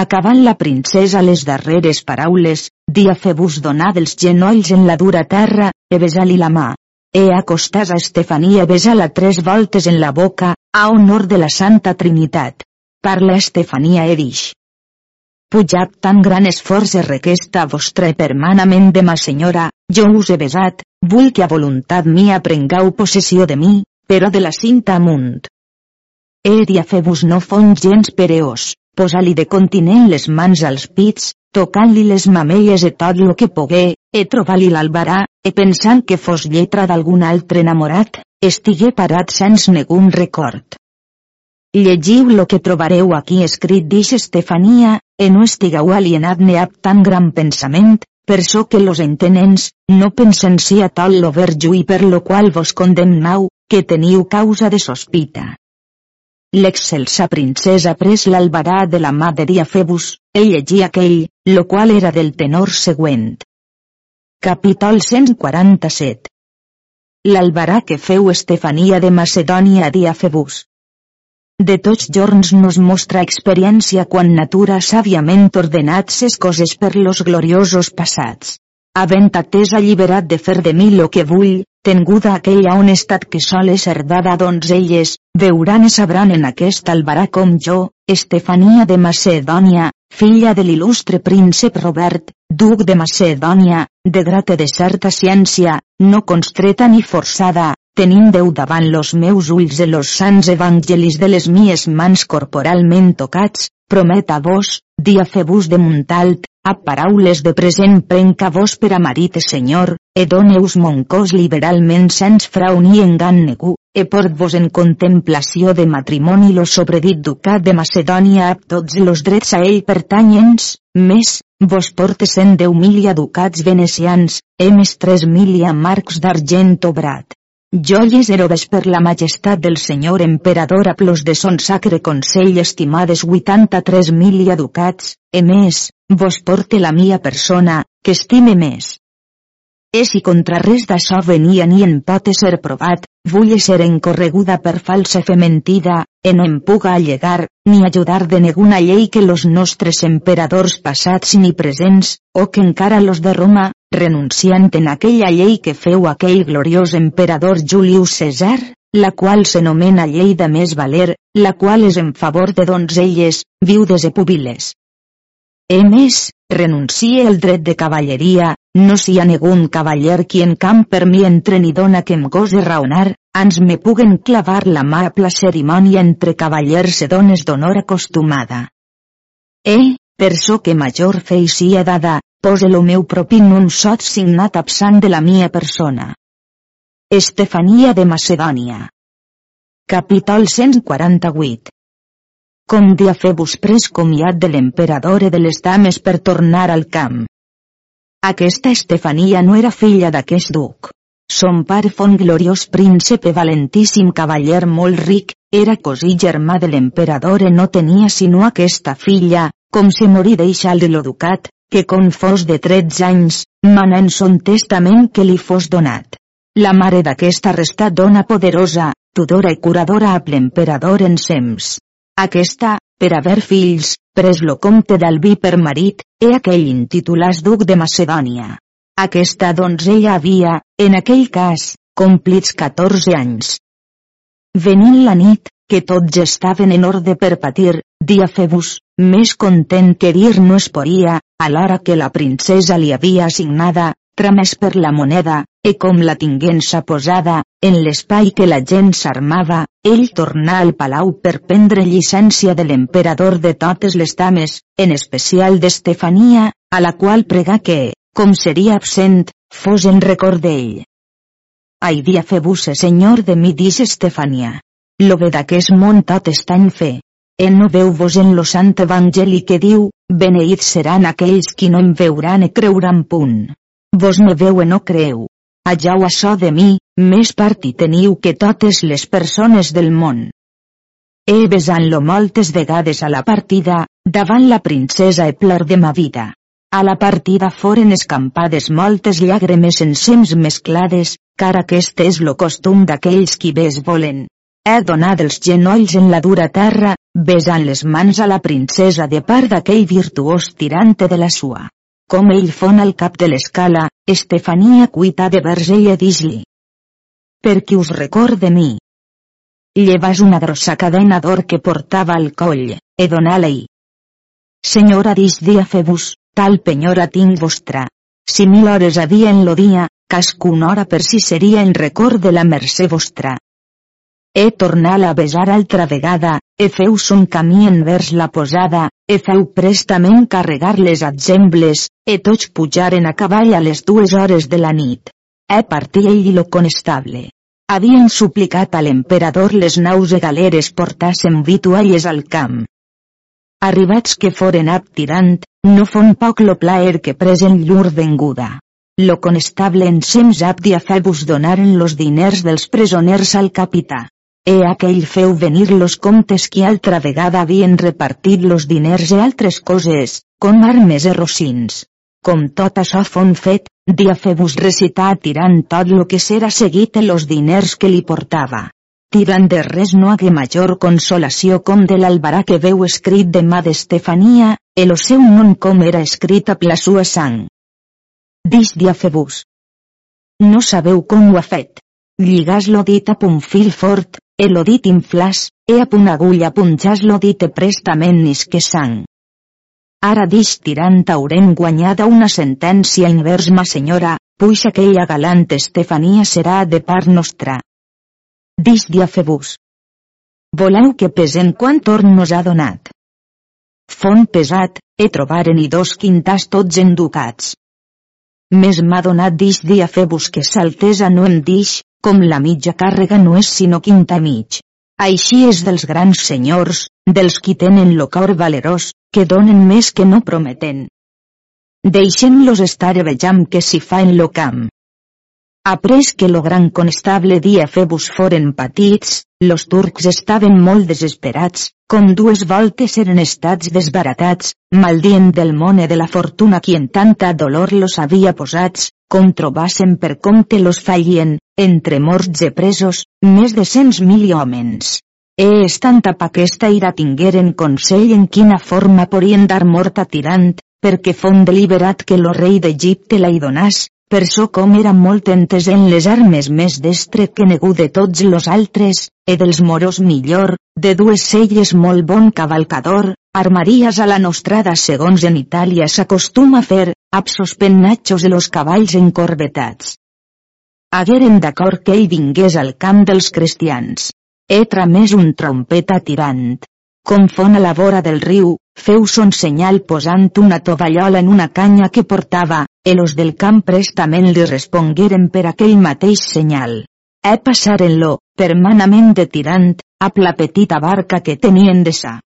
Acabant la princesa les darreres paraules, dia fer-vos donar dels genolls en la dura terra, e besar-li la mà. E acostàs a Estefania besar-la tres voltes en la boca, a honor de la Santa Trinitat. Parla Estefania e dix. Pujat tan gran esforç e requesta vostra permanament de ma senyora, jo us he besat, vull que a voluntat mia prengueu possessió de mi, però de la cinta amunt. E dia fer-vos no fon gens pereós posa-li de continent les mans als pits, tocant-li les mamelles e tot lo que pogué, e trobar-li l'albarà, e pensant que fos lletra d'algun altre enamorat, estigué parat sense negun record. Llegiu lo que trobareu aquí escrit dix Estefania, e no estigueu alienat ne ab tan gran pensament, per so que los entenents, no pensen si a tot lo verjo i per lo qual vos condemnau, que teniu causa de sospita. L'excelsa princesa pres l'albarà de la mà de Diafebus, ell llegí aquell, lo qual era del tenor següent. Capítol 147 L'albarà que feu Estefania de Macedònia a Diafebus. De tots jorns nos mostra experiència quan natura sàviament ordenat ses coses per los gloriosos passats. Havent atès alliberat de fer de mi lo que vull, tenguda aquella honestat que sol ser dada a donzelles, veuran i sabran en aquest albarà com jo, Estefania de Macedònia, filla de l'il·lustre príncep Robert, duc de Macedònia, de grata de certa ciència, no constreta ni forçada, tenint Déu davant los meus ulls de los sants evangelis de les mies mans corporalment tocats, promet a vos, dia fer-vos de Montalt, a paraules de present prenca vos per a marit e senyor, e doneus mon cos liberalment sens frau ni engan negu, e port vos en contemplació de matrimoni lo sobredit ducat de Macedònia a tots los drets a ell pertanyents, més, vos porte cent deu milia ducats venecians, e més tres milia marcs d'argent obrat. Joies herodes per la majestat del senyor emperador a plos de son sacre consell estimades 83 milia ducats, e més, vos porte la mia persona, que estime més. E si contra res d'això venia ni en pot ser provat, vull ser encorreguda per falsa fe mentida, en em puga allegar, ni ajudar de ninguna llei que los nostres emperadors passats ni presents, o que encara los de Roma, renunciant en aquella llei que feu aquell gloriós emperador Julius César, la qual s'anomena llei de més valer, la qual és en favor de donzelles, viudes i púbiles. E més, renuncie el dret de cavalleria, no si ha negun cavaller qui en camp per mi entre ni dona que em gose raonar, ans me puguen clavar la mà a la cerimònia entre cavallers i dones d'honor acostumada. E, per so que major fei sia dada, pose lo meu propi nun sot signat absent de la mia persona. Estefania de Macedònia Capítol 148 Com dia febus pres comiat de l'emperador de les dames per tornar al camp. Aquesta Estefania no era filla d'aquest duc. Son pare fon gloriós príncipe valentíssim cavaller molt ric, era cosí germà de l'emperador no tenia sinó aquesta filla, com se morí deixar de lo ducat, que com fos de 13 anys, mana en son testament que li fos donat. La mare d'aquesta resta dona poderosa, tudora i curadora a l'emperador en sems. Aquesta, per haver fills, pres lo comte d'Albí per marit, e aquell intitulàs duc de Macedònia. Aquesta donzella havia, en aquell cas, complits 14 anys. Venint la nit, que tots estaven en ordre per patir, dia febus, més content que dir no es podia, a l'hora que la princesa li havia assignada, tramès per la moneda, e com la tinguença posada, en l'espai que la gent s'armava, ell tornà al palau per prendre llicència de l'emperador de totes les dames, en especial d'Estefania, a la qual pregà que, com seria absent, fos en record d'ell. ai dia febuse senyor de mi dis Estefania. Lo ve d'aquest món tot està en fe. E no veu vos en lo sant evangeli que diu, beneïts seran aquells qui no em veuran e creuran punt. Vos me veu no creu. Ajau açò de mi, més part hi teniu que totes les persones del món. He besant-lo moltes vegades a la partida, davant la princesa e plor de ma vida. A la partida foren escampades moltes llàgrimes ensems mesclades, car aquest és lo costum d'aquells qui bes volen. He donat els genolls en la dura terra, besant les mans a la princesa de part d'aquell virtuós tirante de la sua. Com ell fon al cap de l'escala, Estefania cuita de vers ella dis-li. Per qui us record de mi? Llevas una grossa cadena d'or que portava al coll, e donà-la-hi. Senyora dis dia febus, tal penyora tinc vostra. Si mil hores havia en lo dia, cascuna hora per si seria en record de la mercè vostra. He tornat a besar altra vegada, e feu son camí envers la posada, e feu prestament carregar les exemples, e tots pujaren a cavall a les dues hores de la nit. He partit ell i lo conestable. Havien suplicat a l'emperador les naus e galeres portassen vitualles al camp. Arribats que foren ab tirant, no fon poc lo plaer que presen llur venguda. Lo conestable ensems abdi a febus donaren los diners dels presoners al capità. E aquell feu venir los comptes qui altra vegada havien repartit los diners e altres coses, com armes e rocins. Com tot això fon fet, dia febus recitar tirant tot lo que s'era seguit e los diners que li portava tirant de res no hagué major consolació com de l'albarà que veu escrit de mà d'Estefania, el seu nom com era escrit a la sua sang. Dis diafebus. No sabeu com ho ha fet. Lligàs lo dit a punt fil fort, e lo dit inflàs, e a punt agulla punjàs lo dit e prestament sang. Ara dis tirant haurem guanyada una sentència invers ma senyora, puix aquella galant Estefania serà de part nostra, Dis diafebus. Voleu que pesem quant or nos ha donat. Font pesat, he trobaren i dos quintars tots enducats. Més m'ha donat dis diafebus que saltesa no em dix, com la mitja càrrega no és sinó quinta mig. Així és dels grans senyors, dels qui tenen lo cor valerós, que donen més que no prometen. Deixem-los estar vejam què s'hi fa en lo camp. Après que lo gran constable dia febus foren patits, los turcs estaven molt desesperats, com dues voltes eren estats desbaratats, maldient del món de la fortuna qui en tanta dolor los havia posats, com trobassen per compte los fallien, entre morts i presos, més de cents mil hòmens. E estant pa aquesta ira tingueren consell en quina forma podien dar mort a tirant, perquè fon deliberat que lo rei d'Egipte la hi donàs, per so com era molt entes en les armes més destre que negu de tots los altres, e dels moros millor, de dues celles molt bon cavalcador, armaries a la nostrada segons en Itàlia s'acostuma a fer, absos pennatxos de los cavalls encorbetats. Hagueren d'acord que ell vingués al camp dels cristians. He tramès un trompeta tirant. Com fon a la vora del riu, feu son senyal posant una tovallola en una canya que portava, Elos del camp prestament li respongueren per aquell mateix senyal. E passaren-lo, permanament tirant, a la petita barca que tenien de sa.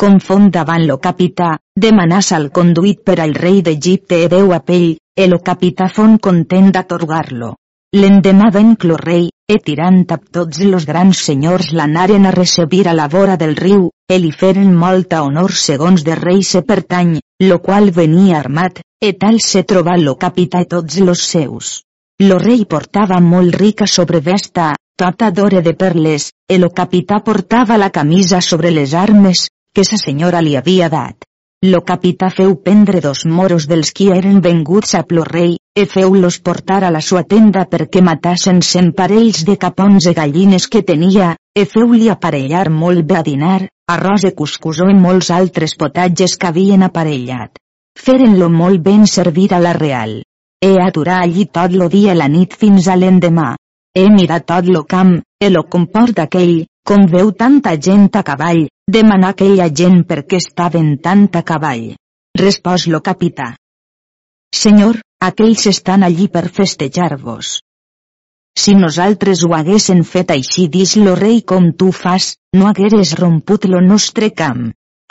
Confon davant lo capità, demanàs al conduït per al rei d'Egipte e deu a pell, e lo capità fon content d'atorgar-lo. L'endemà lo rei, e tirant a tots los grans senyors l'anaren a recebir a la vora del riu, e li feren molta honor segons de rei se pertany, lo qual venia armat, e tal se troba lo capità i tots los seus. Lo rei portava molt rica sobrevesta, tota d'ore de perles, e lo capità portava la camisa sobre les armes, que sa senyora li havia dat. Lo capità feu prendre dos moros dels qui eren venguts a plo rei, e feu-los portar a la sua tenda perquè matassen cent parells de capons e gallines que tenia, e feu-li aparellar molt bé a dinar, arròs e cuscusó i molts altres potatges que havien aparellat. Feren-lo molt ben servir a la real. He aturar allí tot lo dia la nit fins a l'endemà. He mirat tot lo camp, e lo comport aquell, com veu tanta gent a cavall, demanar aquella gent per què estaven tant a cavall. Respòs lo capità. Senyor, aquells estan allí per festejar-vos. Si nosaltres ho haguessin fet així dix lo rei com tu fas, no hagueres romput lo nostre camp.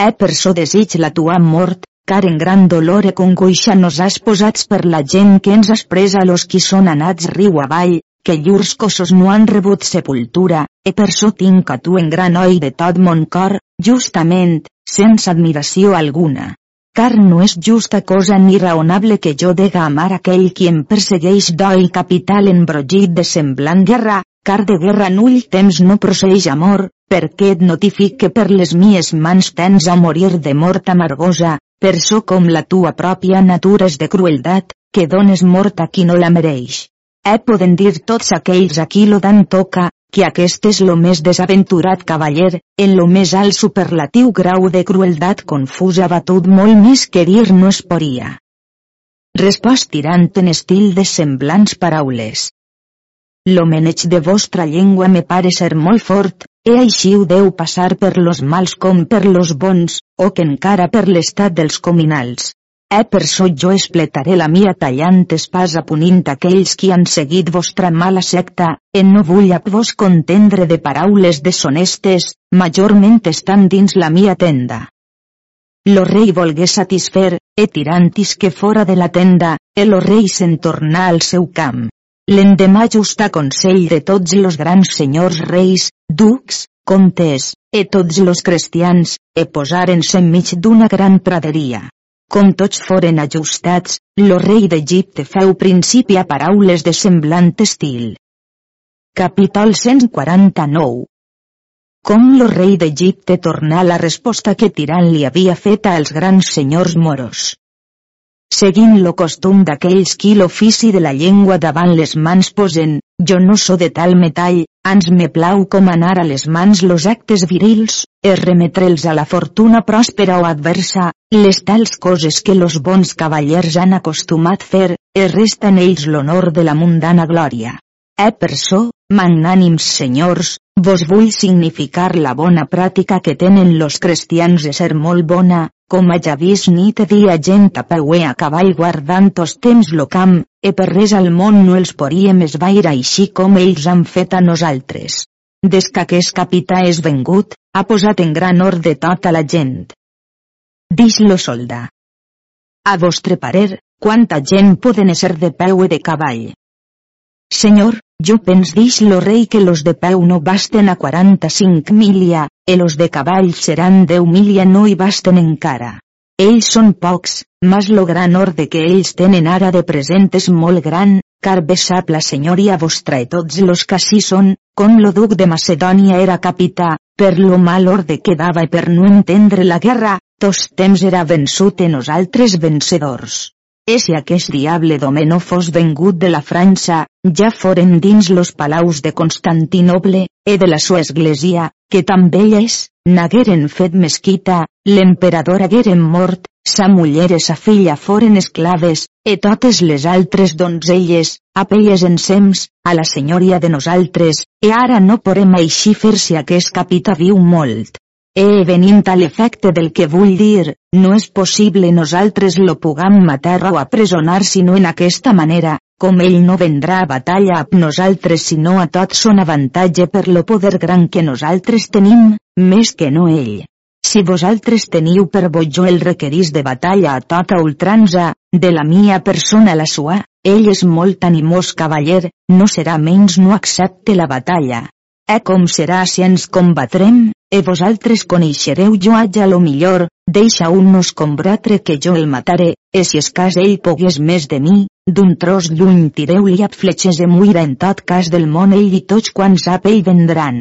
Eh per so desig la tua mort, car en gran dolor e congoixa nos has posats per la gent que ens has pres a los qui són anats riu avall, que llurs cossos no han rebut sepultura, e per so tinc a tu en gran oi de tot mon cor, justament, sense admiració alguna. Car no és justa cosa ni raonable que jo dega amar aquell qui em persegueix d'oi capital embrogit de semblant guerra, car de guerra null temps no proceix amor, perquè et notific que per les mies mans tens a morir de mort amargosa, per so com la tua pròpia natura és de crueldat, que dones mort a qui no la mereix. Eh poden dir tots aquells a qui lo dan toca, que aquest és lo més desaventurat cavaller, en lo més alt superlatiu grau de crueldat confusa batut molt més que dir no es poria. Respost tirant en estil de semblants paraules. Lo meneig de vostra llengua me pare ser molt fort, e així ho deu passar per los mals com per los bons, o que encara per l'estat dels cominals. Eh per so jo espletaré la mia tallant espasa punint aquells qui han seguit vostra mala secta, en no vull a vos contendre de paraules deshonestes, majorment estan dins la mia tenda. Lo rei volgué satisfer, e tirantis que fora de la tenda, e lo rei se'n tornà al seu camp. L'endemà justa consell de tots los grans senyors reis, ducs, comtes, e tots los cristians, e posaren-se enmig d'una gran praderia. Com tots foren ajustats, lo rei d'Egipte feu principi a paraules de semblant estil. Capítol 149 Com lo rei d'Egipte tornà la resposta que Tirant li havia feta als grans senyors moros seguint lo costum d'aquells qui l'ofici de la llengua davant les mans posen, jo no so de tal metall, ans me plau com anar a les mans los actes virils, es remetre'ls a la fortuna pròspera o adversa, les tals coses que los bons cavallers han acostumat fer, es resta en ells l'honor de la mundana glòria. Eh per so, magnànims senyors, vos vull significar la bona pràctica que tenen los cristians de ser molt bona, com ja vist nit i dia gent a peu a cavall guardant tos temps lo camp, e per res al món no els podíem esvair així com ells han fet a nosaltres. Des que aquest capità és vengut, ha posat en gran ordre tota la gent. Dix lo solda. A vostre parer, quanta gent poden ser de peu e de cavall? Senyor, jo pens dix lo rei que los de peu no basten a 45 milia, e los de cavall seran 10 milia no hi basten encara. Ells són pocs, mas lo gran orde que ells tenen ara de present és molt gran, car bé sap la senyoria vostra i tots los que així són, com lo duc de Macedònia era capità, per lo mal orde que dava i per no entendre la guerra, tos temps era vençut en nosaltres vencedors. E si aquest diable d'home no fos vengut de la França, ja foren dins los palaus de Constantinoble, e de la sua església, que també és, n'hagueren fet mesquita, l'emperador hagueren mort, sa muller i sa filla foren esclaves, e totes les altres donzelles, apelles ensems, a la senyoria de nosaltres, e ara no podem així fer si aquest capità viu molt. E venint a l'efecte del que vull dir, no és possible nosaltres lo pugam matar o apresonar sinó en aquesta manera, com ell no vendrà a batalla amb nosaltres sinó a tot son avantatge per lo poder gran que nosaltres tenim, més que no ell. Si vosaltres teniu per jo el requerís de batalla a tota ultranza, de la mia persona la sua, ell és molt animós cavaller, no serà menys no accepte la batalla. E com serà si ens combatrem? e vosaltres coneixereu jo haja lo millor, deixa un nos combatre que jo el mataré, e si es cas ell pogués més de mi, d'un tros lluny tireu-li a fletxes de muira en tot cas del món ell i tots quan sap ell vendran.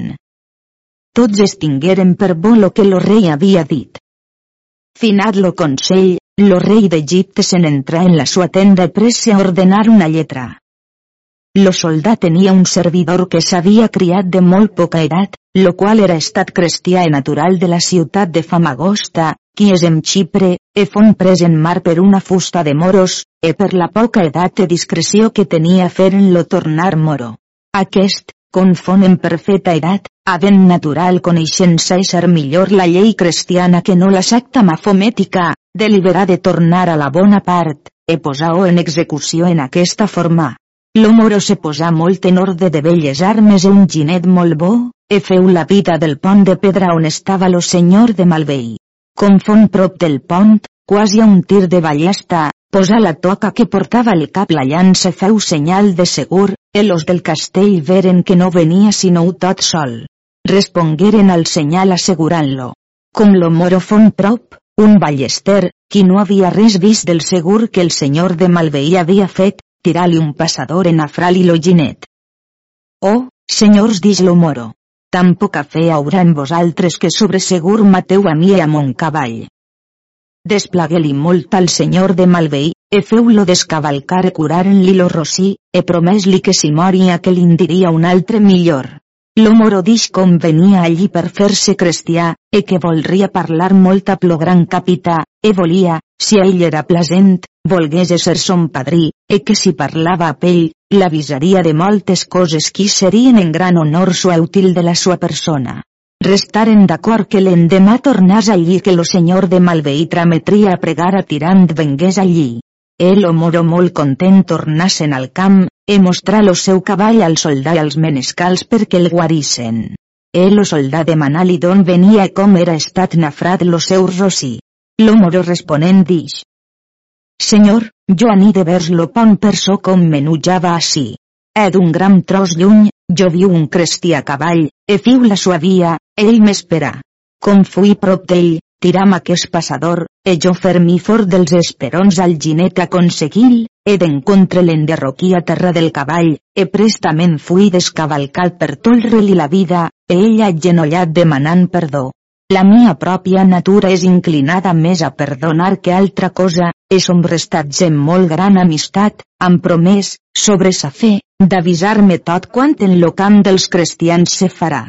Tots estingueren per bo lo que lo rei havia dit. Finat lo consell, lo rei d'Egipte se n'entrà en la sua tenda presse a ordenar una lletra. Lo soldat tenia un servidor que s'havia criat de molt poca edat, lo qual era estat cristià i natural de la ciutat de Famagosta, qui és en Xipre, e fon pres en mar per una fusta de moros, e per la poca edat i discreció que tenia feren-lo tornar moro. Aquest, confon en perfecta edat, havent natural coneixença ser millor la llei cristiana que no la secta mafomètica, deliberà de tornar a la bona part, e posar-ho en execució en aquesta forma. Lo moro se posà molt en ordre de belles armes e un ginet molt bo, e feu la vida del pont de pedra on estava lo senyor de Malvei. Com fon prop del pont, quasi a un tir de ballesta, posà la toca que portava al cap la llança feu senyal de segur, e los del castell veren que no venia sinó tot sol. Respongueren al senyal assegurant-lo. Com lo moro fon prop, un ballester, qui no havia res vist del segur que el senyor de Malveí havia fet, tirar-li un passador en afral i lo ginet. Oh, senyors dix lo moro. Tampoc a fe haurà en vosaltres que sobre segur mateu a mi i a mon cavall. Desplagué-li molt al senyor de Malveí, e feu-lo descavalcar e curaren-li lo rosí, e promès-li que si moria que l'indiria un altre millor. Lo moro dix com venia allí per fer-se cristià, e que volria parlar molt a plo gran capità, e volia, si a ell era plasent, volgués ser son padrí, e que si parlava a pell, l'avisaria de moltes coses qui serien en gran honor sua útil de la sua persona. Restaren d'acord que l'endemà tornàs allí que lo senyor de Malveí trametria a pregar a tirant vengués allí. El o moro molt content tornassen al camp, e mostrà lo seu cavall al soldà i als menescals perquè el guarissen. El o soldà demanà-li d'on venia com era estat nafrat lo seu rosí. Lo moro responent dix. Senyor, jo ani de vers lo pont per so com menujava així. E d'un gran tros lluny, jo viu un cresti a cavall, e fiu la sua via, ell m'espera. Com fui prop d'ell, tiram aquest passador, e jo fermi fort dels esperons al ginet aconseguil, e d'encontre l'enderroquí a terra del cavall, e prestament fui descavalcat per tolre-li la vida, e ell agenollat demanant perdó. La mia pròpia natura és inclinada més a perdonar que altra cosa, e som restats en molt gran amistat, han promès, sobre sa fe, d'avisar-me tot quant en lo camp dels cristians se farà.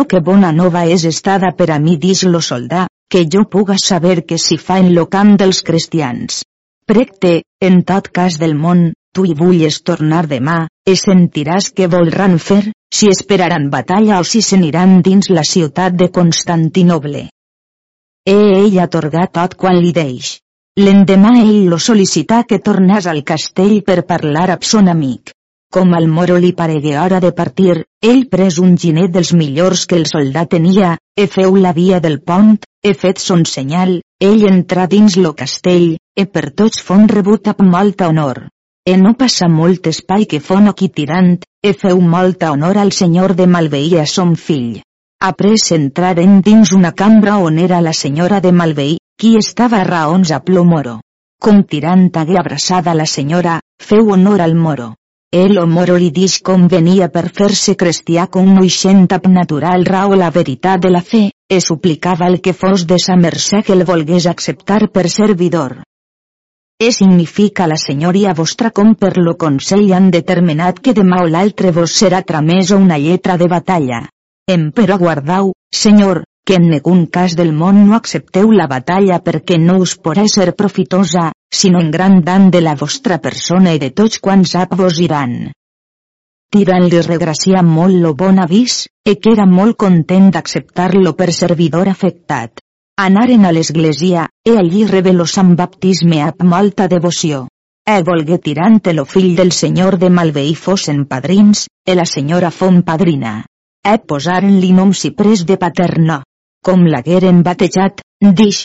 Oh que bona nova és estada per a mi dix lo soldà, que jo puga saber que si fa en lo camp dels cristians. Precte, en tot cas del món, tu hi vulles tornar demà, e sentiràs què volran fer, si esperaran batalla o si s'aniran dins la ciutat de Constantinoble. E ell atorgà tot quan li deix. L'endemà ell lo sol·licità que tornàs al castell per parlar amb son amic. Com al moro li paregué hora de partir, ell pres un ginet dels millors que el soldat tenia, e feu la via del pont, e fet son senyal, ell entrà dins lo castell, e per tots fon rebut amb molta honor. E no passa molt espai que fon aquí tirant, e feu molta honor al senyor de Malveí a son fill. Après entraren dins una cambra on era la senyora de Malveí, qui estava raons a plomoro. Com tirant hagué abraçada la senyora, feu honor al moro. El o moro li dix com venia per fer-se cristià com moixent ab natural rao la veritat de la fe, e suplicava el que fos de sa mercè que el volgués acceptar per servidor. E significa la senyoria vostra com per lo consell han determinat que demà o l'altre vos serà tramesa una lletra de batalla. Em però guardau, senyor, que en negun cas del món no accepteu la batalla perquè no us porà ser profitosa, sinó en gran dan de la vostra persona i de tots quants ap vos iran. Tirant li regracia molt lo bon avís, e que era molt content d'acceptar-lo per servidor afectat. Anaren a l'església, e allí rebé lo sant baptisme amb molta devoció. E volgué tirant lo fill del senyor de Malveí fossin padrins, e la senyora fon padrina. E posaren-li nom pres de paterna. Com l'hagueren batejat, dix.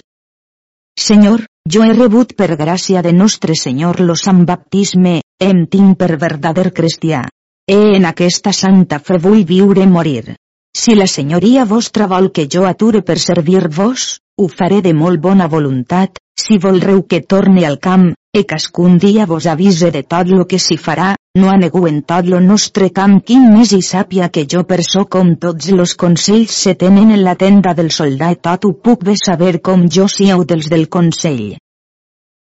Senyor, jo he rebut per gràcia de nostre Senyor lo sant baptisme, em tinc per verdader cristià. E en aquesta santa fe vull viure morir. Si la senyoria vostra vol que jo ature per servir-vos, ho faré de molt bona voluntat, si volreu que torne al camp, e cascun dia vos avise de tot lo que s'hi farà, no anegu en tot lo nostre camp quin més hi sàpia que jo per so com tots los consells se tenen en la tenda del soldat tot ho puc bé saber com jo siau dels del consell.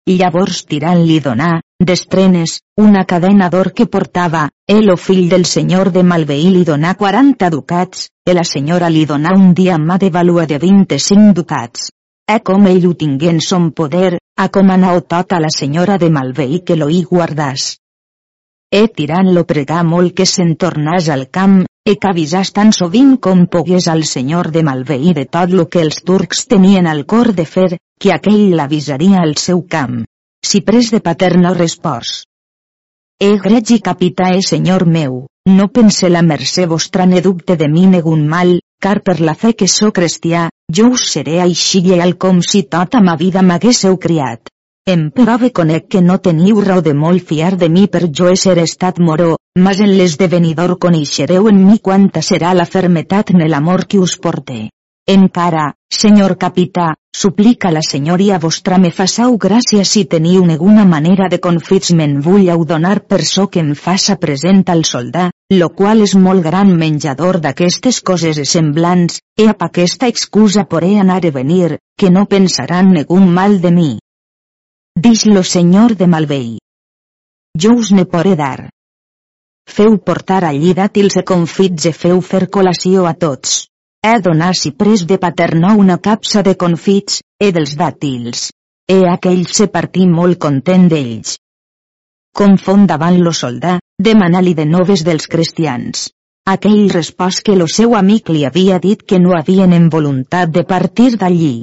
I llavors tirant li donà, d'estrenes, una cadena d'or que portava, el o fill del senyor de Malveí li donà 40 ducats, e la senyora li donà un diamà de valua de 25 ducats. E com ell ho tingué en son poder, a com anau a la senyora de Malveí que lo hi guardàs. E tirant lo pregà molt que se'n tornàs al camp, e que avisàs tan sovint com pogués al senyor de Malveí de tot lo que els turcs tenien al cor de fer, que aquell l'avisaria al seu camp. Si pres de paterna respòs. E gregi capità e senyor meu, no pense la mercè vostra ne dubte de mi negun mal, car per la fe que sóc cristià, jo us seré així lleial com si tota ma vida m'haguéssiu criat. Em prove conec que no teniu raó de molt fiar de mi per jo ésser estat moró, mas en l'esdevenidor coneixereu en mi quanta serà la fermetat en l'amor que us porte. Encara, senyor capità, suplica la senyoria vostra me façau gràcia si teniu alguna manera de confits me'n vulleu donar per so que em faça present al soldà, lo qual és molt gran menjador d'aquestes coses semblants, e ap aquesta excusa poré anar a venir, que no pensaran negun mal de mi. Dix lo senyor de Malvei. Jo us ne poré dar. Feu portar allí dàtils e confits e feu fer col·lació a tots. He donat si pres de paternó una capsa de confits, e dels dàtils. E aquell se partí molt content d'ells. Confon davant lo soldà, demana-li de noves dels cristians. Aquell respòs que lo seu amic li havia dit que no havien en voluntat de partir d'allí.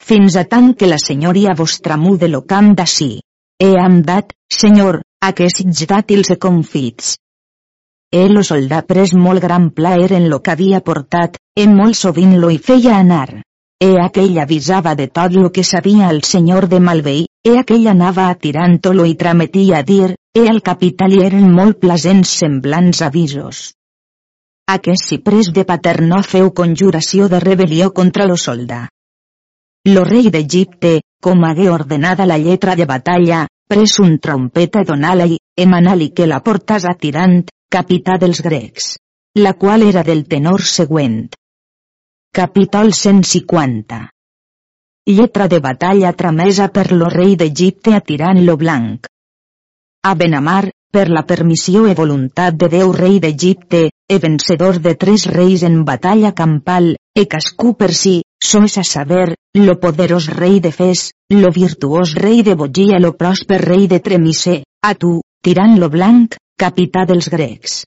Fins a tant que la senyoria vostra mude lo camp d'ací. He am dat, senyor, aquests dàtils e confits, el o soldà pres molt gran plaer en lo que havia portat, en molt sovint lo hi feia anar. E aquell avisava de tot lo que sabia el senyor de Malvei, e aquell anava atirant-lo i trametia a dir, e al capità li eren molt plasents semblants avisos. Aquest cipres de Paternò feu conjuració de rebel·lió contra lo soldà. Lo rei d'Egipte, com hagué ordenada la lletra de batalla, pres un trompeta donà-la i, que la portàs atirant, capità dels grecs. La qual era del tenor següent. Capítol 150 Lletra de batalla tramesa per lo rei d'Egipte atirant lo blanc. A Benamar, per la permissió e voluntat de Déu rei d'Egipte, e vencedor de tres reis en batalla campal, e cascú per si, sois a saber, lo poderós rei de Fes, lo virtuós rei de Bogia lo pròsper rei de Tremisé, a tu, tirant lo blanc, capità dels grecs.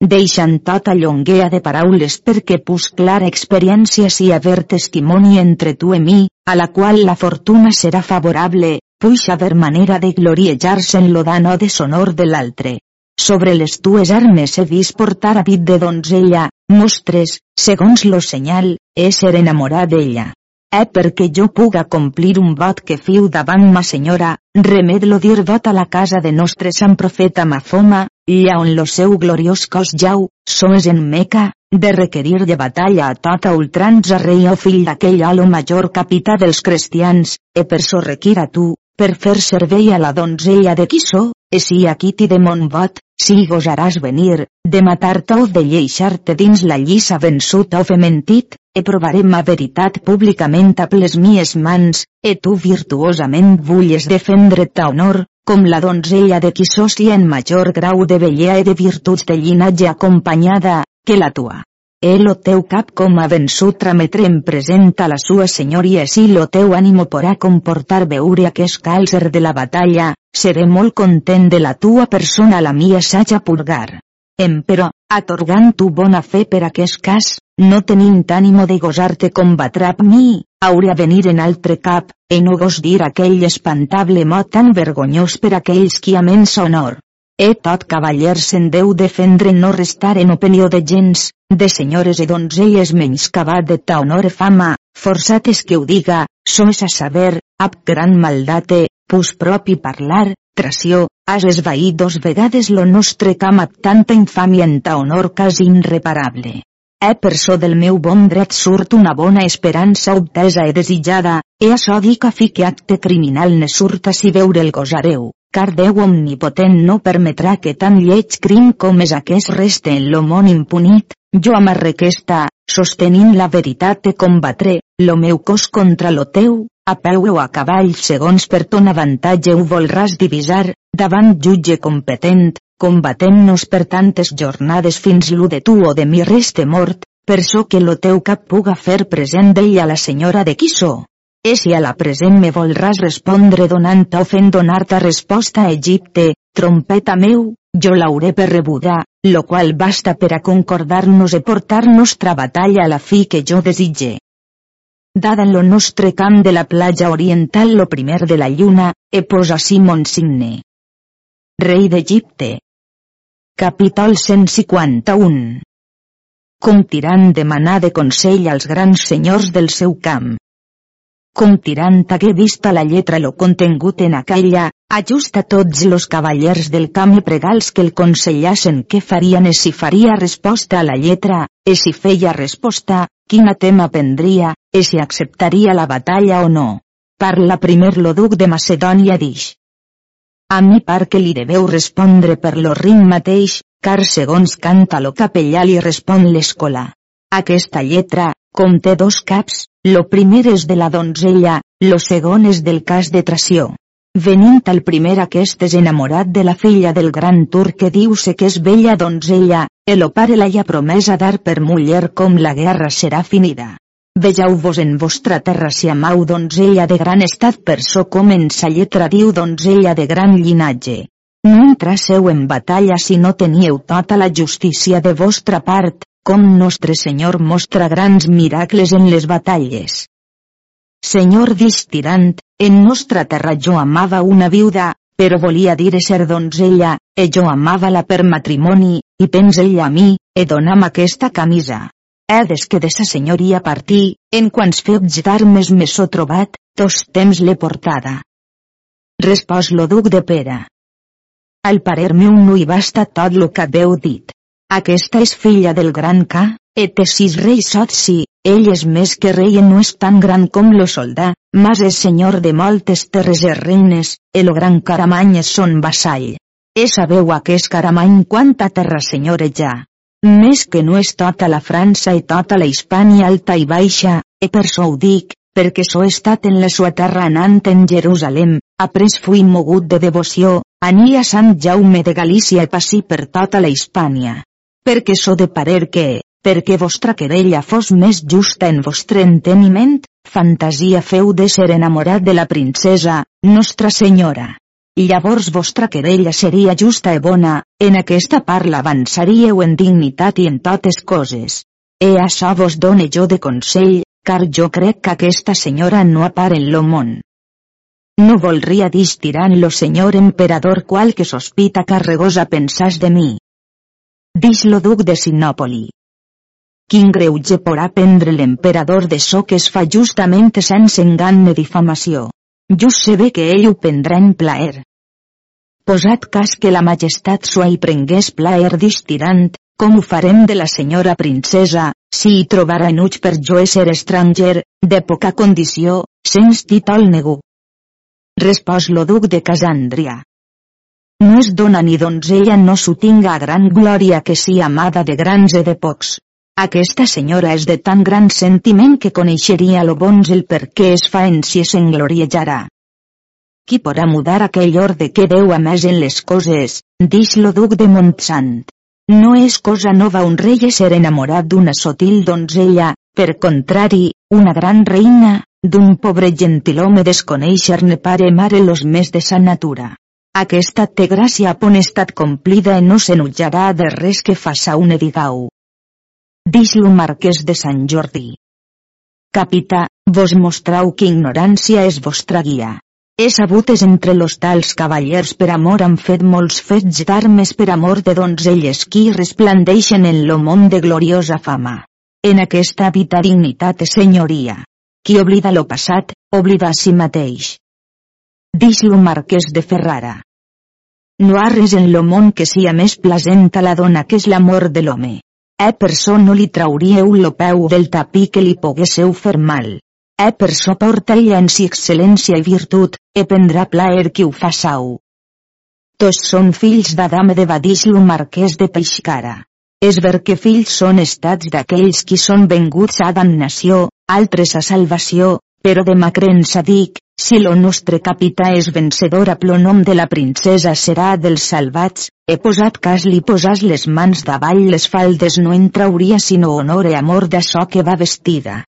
Deixant tota llonguea de paraules perquè pus clara experiència si haver testimoni entre tu i mi, a la qual la fortuna serà favorable, puix haver manera de gloriejar-se en lo dan o de sonor de l'altre. Sobre les tues armes he vist portar a dit de donzella, mostres, segons lo senyal, ésser enamorat d'ella. Eh perquè jo puga complir un vot que fiu davant ma senyora, remed-lo dir vot a la casa de nostre sant profeta Mafoma, lla on lo seu gloriós cos jau, somes en Meca, de requerir de batalla a tota ultranza rei o fill d'aquell alo major capità dels cristians, e per so requir a tu, per fer servei a la donzella de qui so, e si aquí ti de mon vot, si gosaràs venir, de matar-te o de lleixar-te dins la lliça vençut o fementit, e provaré ma veritat públicament a les mies mans, e tu virtuosament vulles defendre ta honor, com la donzella de qui i en major grau de bellea e de virtuts de llinatge acompanyada, que la tua. E lo teu cap com a vençut trametre en present a la sua senyoria si lo teu ànimo porà comportar veure aquest càlcer de la batalla, seré molt content de la tua persona la mia saja purgar. Empero, atorgant tu bona fe per aquest cas, no tenint ànimo de gosar-te combatre amb mi, hauria venir en altre cap, e no gos dir aquell espantable mot tan vergonyós per aquells qui amens honor. E tot cavaller se'n deu defendre no restar en opinió de gens, de senyores i donzelles menyscabat de ta honor e fama, forçates que ho diga, sois a saber, ab gran maldate, pus propi parlar, tració, has esvaït dos vegades lo nostre camp amb tanta infàmia en ta honor quasi irreparable. E per so del meu bon dret surt una bona esperança obtesa e desitjada, e açò dic a fi que acte criminal ne surta si veure el gosareu, car Déu omnipotent no permetrà que tan lleig crim com és aquest reste en lo món impunit, jo amarrequesta, sostenint la veritat te combatre, lo meu cos contra lo teu, a peu o a cavall segons per ton avantatge ho volràs divisar, davant jutge competent, combatem-nos per tantes jornades fins l'u de tu o de mi reste mort, per so que lo teu cap puga fer present d'ell a la senyora de qui so. E si a la present me volràs respondre donant o fent donar-te resposta a Egipte, trompeta meu, jo l'hauré per rebuda, lo qual basta per a concordar-nos e portar nostra batalla a la fi que jo desitge. Dada en lo nostre camp de la platja oriental lo primer de la lluna, e posa així mon signe. rei d'Egipte. Capítol 151 Com tirant demanar de consell als grans senyors del seu camp. Com tirant hagué vista la lletra lo contingut en aquella, ajusta tots los cavallers del camp i pregals que el consellassen què farien e si faria resposta a la lletra, e si feia resposta, quina tema prendria, e si acceptaria la batalla o no. Parla primer lo duc de Macedònia dix. A mi par que li deveu respondre per lo rim mateix, car segons canta lo capellà li respon l'escola. Aquesta lletra, com té dos caps, lo primer és de la donzella, lo segon és del cas de Tració. Venint al primer aquest és enamorat de la filla del gran turc que diu-se que és bella donzella, el pare la ha promesa dar per muller com la guerra serà finida. Vejau-vos en vostra terra si amau donzella de gran estat per so com en sa lletra diu donzella de gran llinatge. No entraseu en batalla si no teníeu tota la justícia de vostra part, com nostre Senyor mostra grans miracles en les batalles. Senyor distirant, en nostra terra jo amava una viuda, però volia dir ser donzella, e jo amava-la per matrimoni, i pens ella a mi, e donam aquesta camisa. Edes que de sa senyoria partí, en quants fets d'armes me so trobat, tos temps l'he portada. Respòs lo duc de Pera. Al parer meu no hi basta tot lo que veu dit. Aquesta és filla del gran K, et sis rei Sotsi, ell és més que rei i no és tan gran com lo soldà, mas és senyor de moltes terres i reines, el gran Caramany és son vassall. E sabeu aquest Caramany quanta terra senyoreja. Més que no és tota la França i tota la Hispània alta i baixa, e per so ho dic, perquè so estat en la sua terra anant en Jerusalem, après fui mogut de devoció, ania Sant Jaume de Galícia i passi per tota la Hispània perquè so de parer que, perquè vostra querella fos més justa en vostre enteniment, fantasia feu de ser enamorat de la princesa, Nostra Senyora. Llavors vostra querella seria justa e bona, en aquesta parla avançaríeu en dignitat i en totes coses. E això vos done jo de consell, car jo crec que aquesta senyora no apar en lo món. No volria dir tirant lo senyor emperador qual que sospita carregosa pensàs de mi, Dix lo duc de Sinòpoli. Quin greuge porà prendre l'emperador de so que es fa justament sense engany ni difamació. Just se ve que ell ho prendrà en plaer. Posat cas que la majestat sua hi prengués plaer distirant, com ho farem de la senyora princesa, si hi trobara enuig per jo ser estranger, de poca condició, sens títol negu. Respòs lo duc de Casandria. No es dona ni donzella no s'ho tinga gran glòria que sia amada de grans e de pocs. Aquesta senyora és de tan gran sentiment que coneixeria lo bons el per què es fa en si s'engloriejarà. Qui podrà mudar aquell orde que Déu a més en les coses, dix lo duc de Montsant. No és cosa nova un rei ser enamorat d'una sotil donzella, per contrari, una gran reina, d'un pobre gentilhome desconeixer-ne pare mare los més de sa natura. Aquesta té gràcia pon estat complida i no s'enutjarà de res que faça un edigau. Dix-lo marquès de Sant Jordi. Capità, vos mostrau que ignorància és vostra guia. He sabut és entre los tals cavallers per amor han fet molts fets d'armes per amor de donzelles qui resplandeixen en lo món de gloriosa fama. En aquesta habita dignitat i senyoria. Qui oblida lo passat, oblida a si mateix. Dix-lo marquès de Ferrara. No ha res en lo món que sia més plasent a la dona que és l'amor de l'home. E per so no li trauríeu lo peu del tapí que li poguésseu fer mal. E per so porta ella en si excel·lència i virtut, e prendrà plaer qui ho sau. Tots són fills d'Adam de Badix-lo marquès de Peixcara. És ver que fills són estats d'aquells qui són venguts a damnació, altres a salvació, però de ma creença dic, si lo nostre capità és vencedor a plonom de la princesa serà dels salvats, he posat cas li posàs les mans davall les faldes no en trauria sinó honor i amor d'açò que va vestida.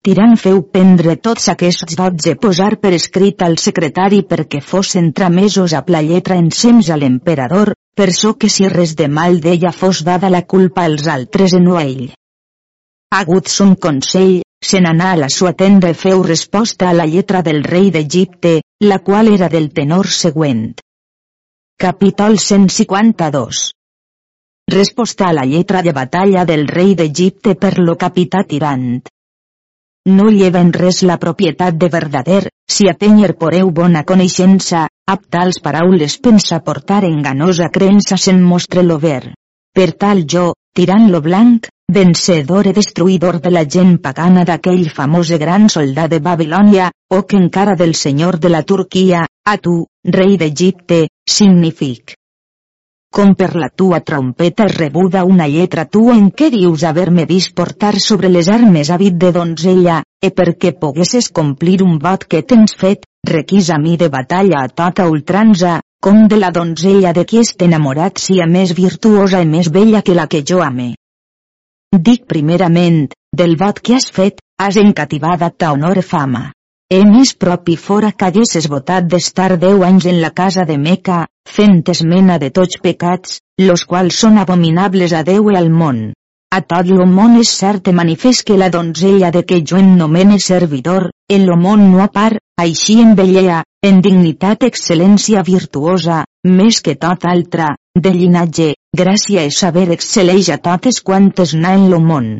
Tirant feu prendre tots aquests dots e posar per escrit al secretari perquè fos tramesos a la lletra ensems a l'emperador, per so que si res de mal d'ella fos dada la culpa als altres en no a ell. Agut son consell, se n'anà a la sua tenda i feu resposta a la lletra del rei d'Egipte, la qual era del tenor següent. Capítol 152 Resposta a la lletra de batalla del rei d'Egipte per lo capità tirant. No lleven res la propietat de verdader, si a tenyer poreu bona coneixença, ab tals paraules pensa portar enganosa creença se'n mostre lo ver. Per tal jo, tirant lo blanc, vencedor i destruïdor de la gent pagana d'aquell famós gran soldat de Babilònia, o que encara del senyor de la Turquia, a tu, rei d'Egipte, signific. Com per la tua trompeta rebuda una lletra tu en què dius haver-me vist portar sobre les armes habit de donzella, e perquè poguesses complir un vot que tens fet, requisa mi de batalla a tota ultranza, com de la donzella de qui est enamorat sia més virtuosa i més bella que la que jo ame. Dic primerament, del vot que has fet, has encativada ta honor fama. E més propi fora que haguesses votat d'estar deu anys en la casa de Meca, fent esmena de tots pecats, los quals són abominables a Déu i al món. A tot lo món és cert i manifest que la donzella de que jo en nomene servidor, en lo món no a part, així en bellea, en dignitat excel·lència virtuosa, més que tot altra, de llinatge, gràcia i saber excel·leix a totes quantes na en lo món.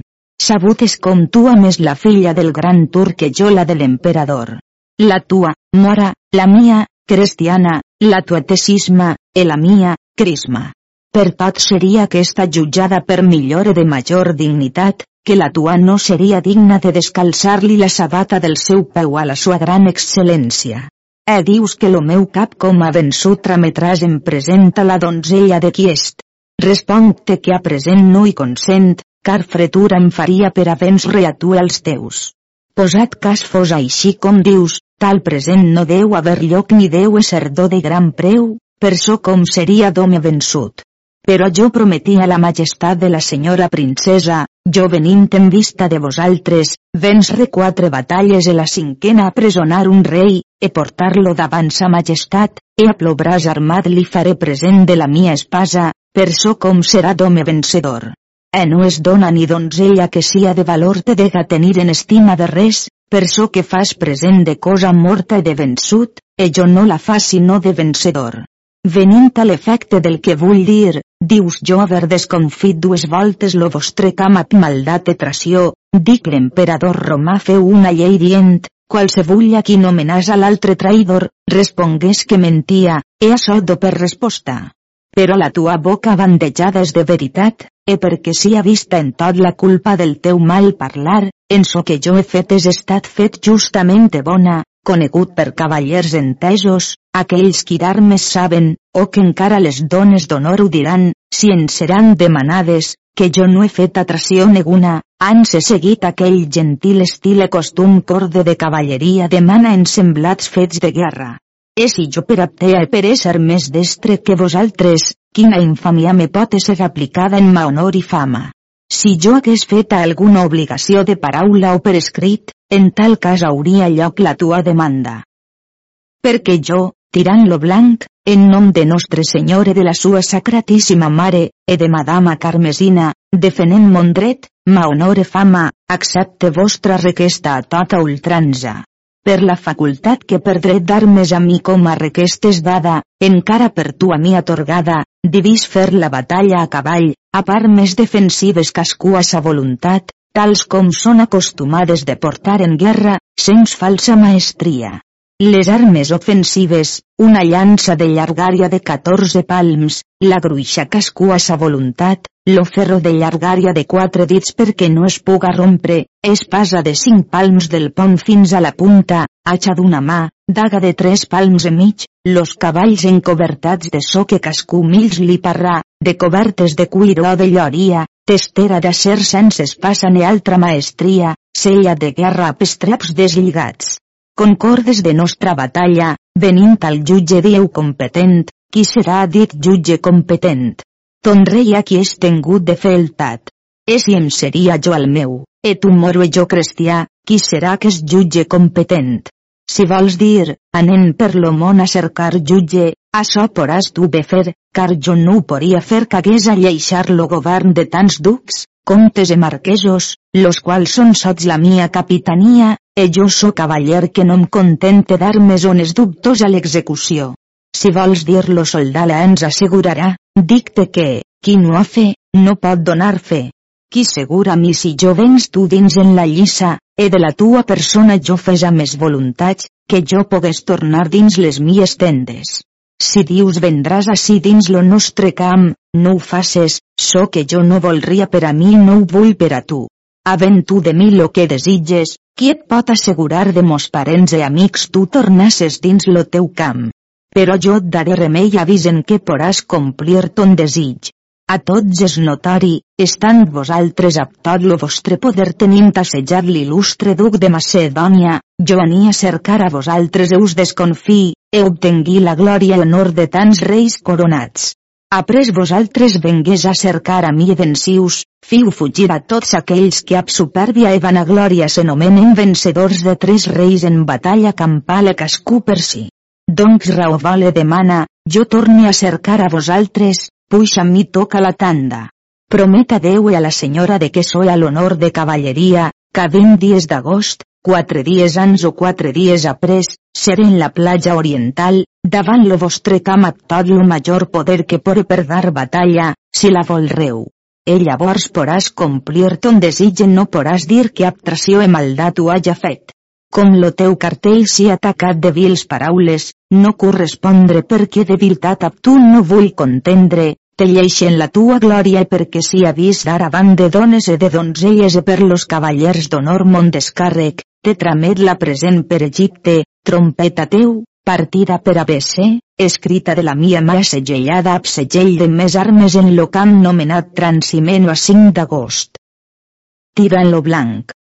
Sabut és com tu ames la filla del gran tur que jo la de l'emperador. La tua, mora, la mia, cristiana, la tuetesisma, e la mia, crisma. Per tot seria aquesta jutjada per millor de major dignitat, que la tua no seria digna de descalçar-li la sabata del seu peu a la sua gran excel·lència. E dius que lo meu cap com a vençut trametràs en presenta la donzella de qui est. Responc-te que a present no hi consent, car fretura em faria per a vèncer a tu els teus. Posat cas fos així com dius, tal present no deu haver lloc ni deu ser do de gran preu, per so com seria d'home vençut. Però jo prometí a la majestat de la senyora princesa, jo venint en vista de vosaltres, vensre quatre batalles i la cinquena a presonar un rei, e portar-lo davant sa majestat, e a plobràs armat li faré present de la mia espasa, per so com serà d'home vencedor. E no es dona ni donzella que sia de valor te dega tenir en estima de res, per so que fas present de cosa morta i de vençut, e jo no la fa sinó de vencedor. Venint a l'efecte del que vull dir, dius jo haver desconfit dues voltes lo vostre camp maldat i tració, dic l'emperador romà feu una llei dient, qualsevulla qui nomenàs a l'altre traïdor, respongués que mentia, e açò do per resposta. Però la tua boca bandejada és de veritat, e perquè sia vista en tot la culpa del teu mal parlar, en so que jo he fet és estat fet justament bona, conegut per cavallers entesos, aquells qui d'armes saben, o que encara les dones d'honor ho diran, si en seran demanades, que jo no he fet atració neguna, ans he seguit aquell gentil estil i costum corde de cavalleria demana en semblats fets de guerra. E si jo per aptea e per ésser més destre que vosaltres, quina infamia me pot ser aplicada en ma honor i fama. Si jo hagués fet alguna obligació de paraula o per escrit, en tal cas hauria lloc la tua demanda. Perquè jo, tirant lo blanc, en nom de Nostre Senyor i de la sua sacratíssima mare, e de Madama Carmesina, defenent mon dret, ma honor e fama, accepte vostra requesta a tota ultranza. Per la facultat que per dret d'armes a mi com a requestes dada, encara per tu a mi atorgada, divis fer la batalla a cavall, a part més defensives cascú a sa voluntat, tals com són acostumades de portar en guerra, sens falsa maestria. Les armes ofensives, una llança de llargària de 14 palms, la gruixa cascú a sa voluntat, lo ferro de llargària de quatre dits perquè no es puga rompre, espasa de 5 palms del pont fins a la punta, hacha d'una mà, daga de 3 palms i mig, los cavalls encobertats de so que cascú mills li parrà, de cobertes de cuir o de lloria, testera d'acer sense espasa ni altra maestria, sella de guerra a pestraps deslligats concordes de nostra batalla, venint al jutge dieu competent, qui serà dit jutge competent? Ton rei a qui és tengut de feltat. E si em seria jo el meu, e tu moro jo cristià, qui serà que és jutge competent? Si vols dir, anem per lo món a cercar jutge, això poràs tu bé fer, car jo no ho podria fer que hagués a lleixar lo govern de tants ducs, comtes e marquesos, los quals són sots la mia capitania, e jo so cavaller que no em contente d'armes on és dubtos a l'execució. Si vols dir-lo soldala ens assegurarà, dicte que, qui no ha fe, no pot donar fe. Qui segura mi si jo vens tu dins en la lliça, e de la tua persona jo fes a més voluntats, que jo pogués tornar dins les mies tendes. Si dius vendràs ací dins lo nostre camp, no ho faces, so que jo no volria per a mi no ho vull per a tu. Havent tu de mi lo que desitges, qui et pot assegurar de mos parents i amics tu tornasses dins lo teu camp? Però jo et daré remei avisen que poràs complir ton desig. A tots és notori, estant vosaltres amb tot lo vostre poder tenint assejat l'il·lustre duc de Macedònia, jo venia a cercar a vosaltres eus desconfi, e obtengui la glòria i honor de tants reis coronats. Après vosaltres vengués a cercar a mi vencius, fiu fugir a tots aquells que amb supèrbia i vanaglòria s'anomenen vencedors de tres reis en batalla campal a cascú per si. Doncs raó vale demana, jo torne a cercar a vosaltres, Puix a mi toca la tanda. Promet a Déu i a la senyora de que soy a l'honor de cavalleria, que 20 dies d'agost, quatre dies ans o quatre dies après, seré en la platja oriental, davant lo vostre camp amb tot lo major poder que pore per dar batalla, si la volreu. E llavors poràs complir ton desig no poràs dir que abtració e maldat ho haja fet. Com lo teu cartell si atacat de vils paraules, no correspondre perquè de viltat ab tu no vull contendre, te lleixen la tua glòria perquè si vist d'ara van de dones e de donzelles e per los cavallers d'honor mon descàrrec, te tramet la present per Egipte, trompeta teu, partida per ABC, escrita de la mia mà segellada ab segell de més armes en lo camp nomenat Transimeno a 5 d'agost. Tira en lo blanc.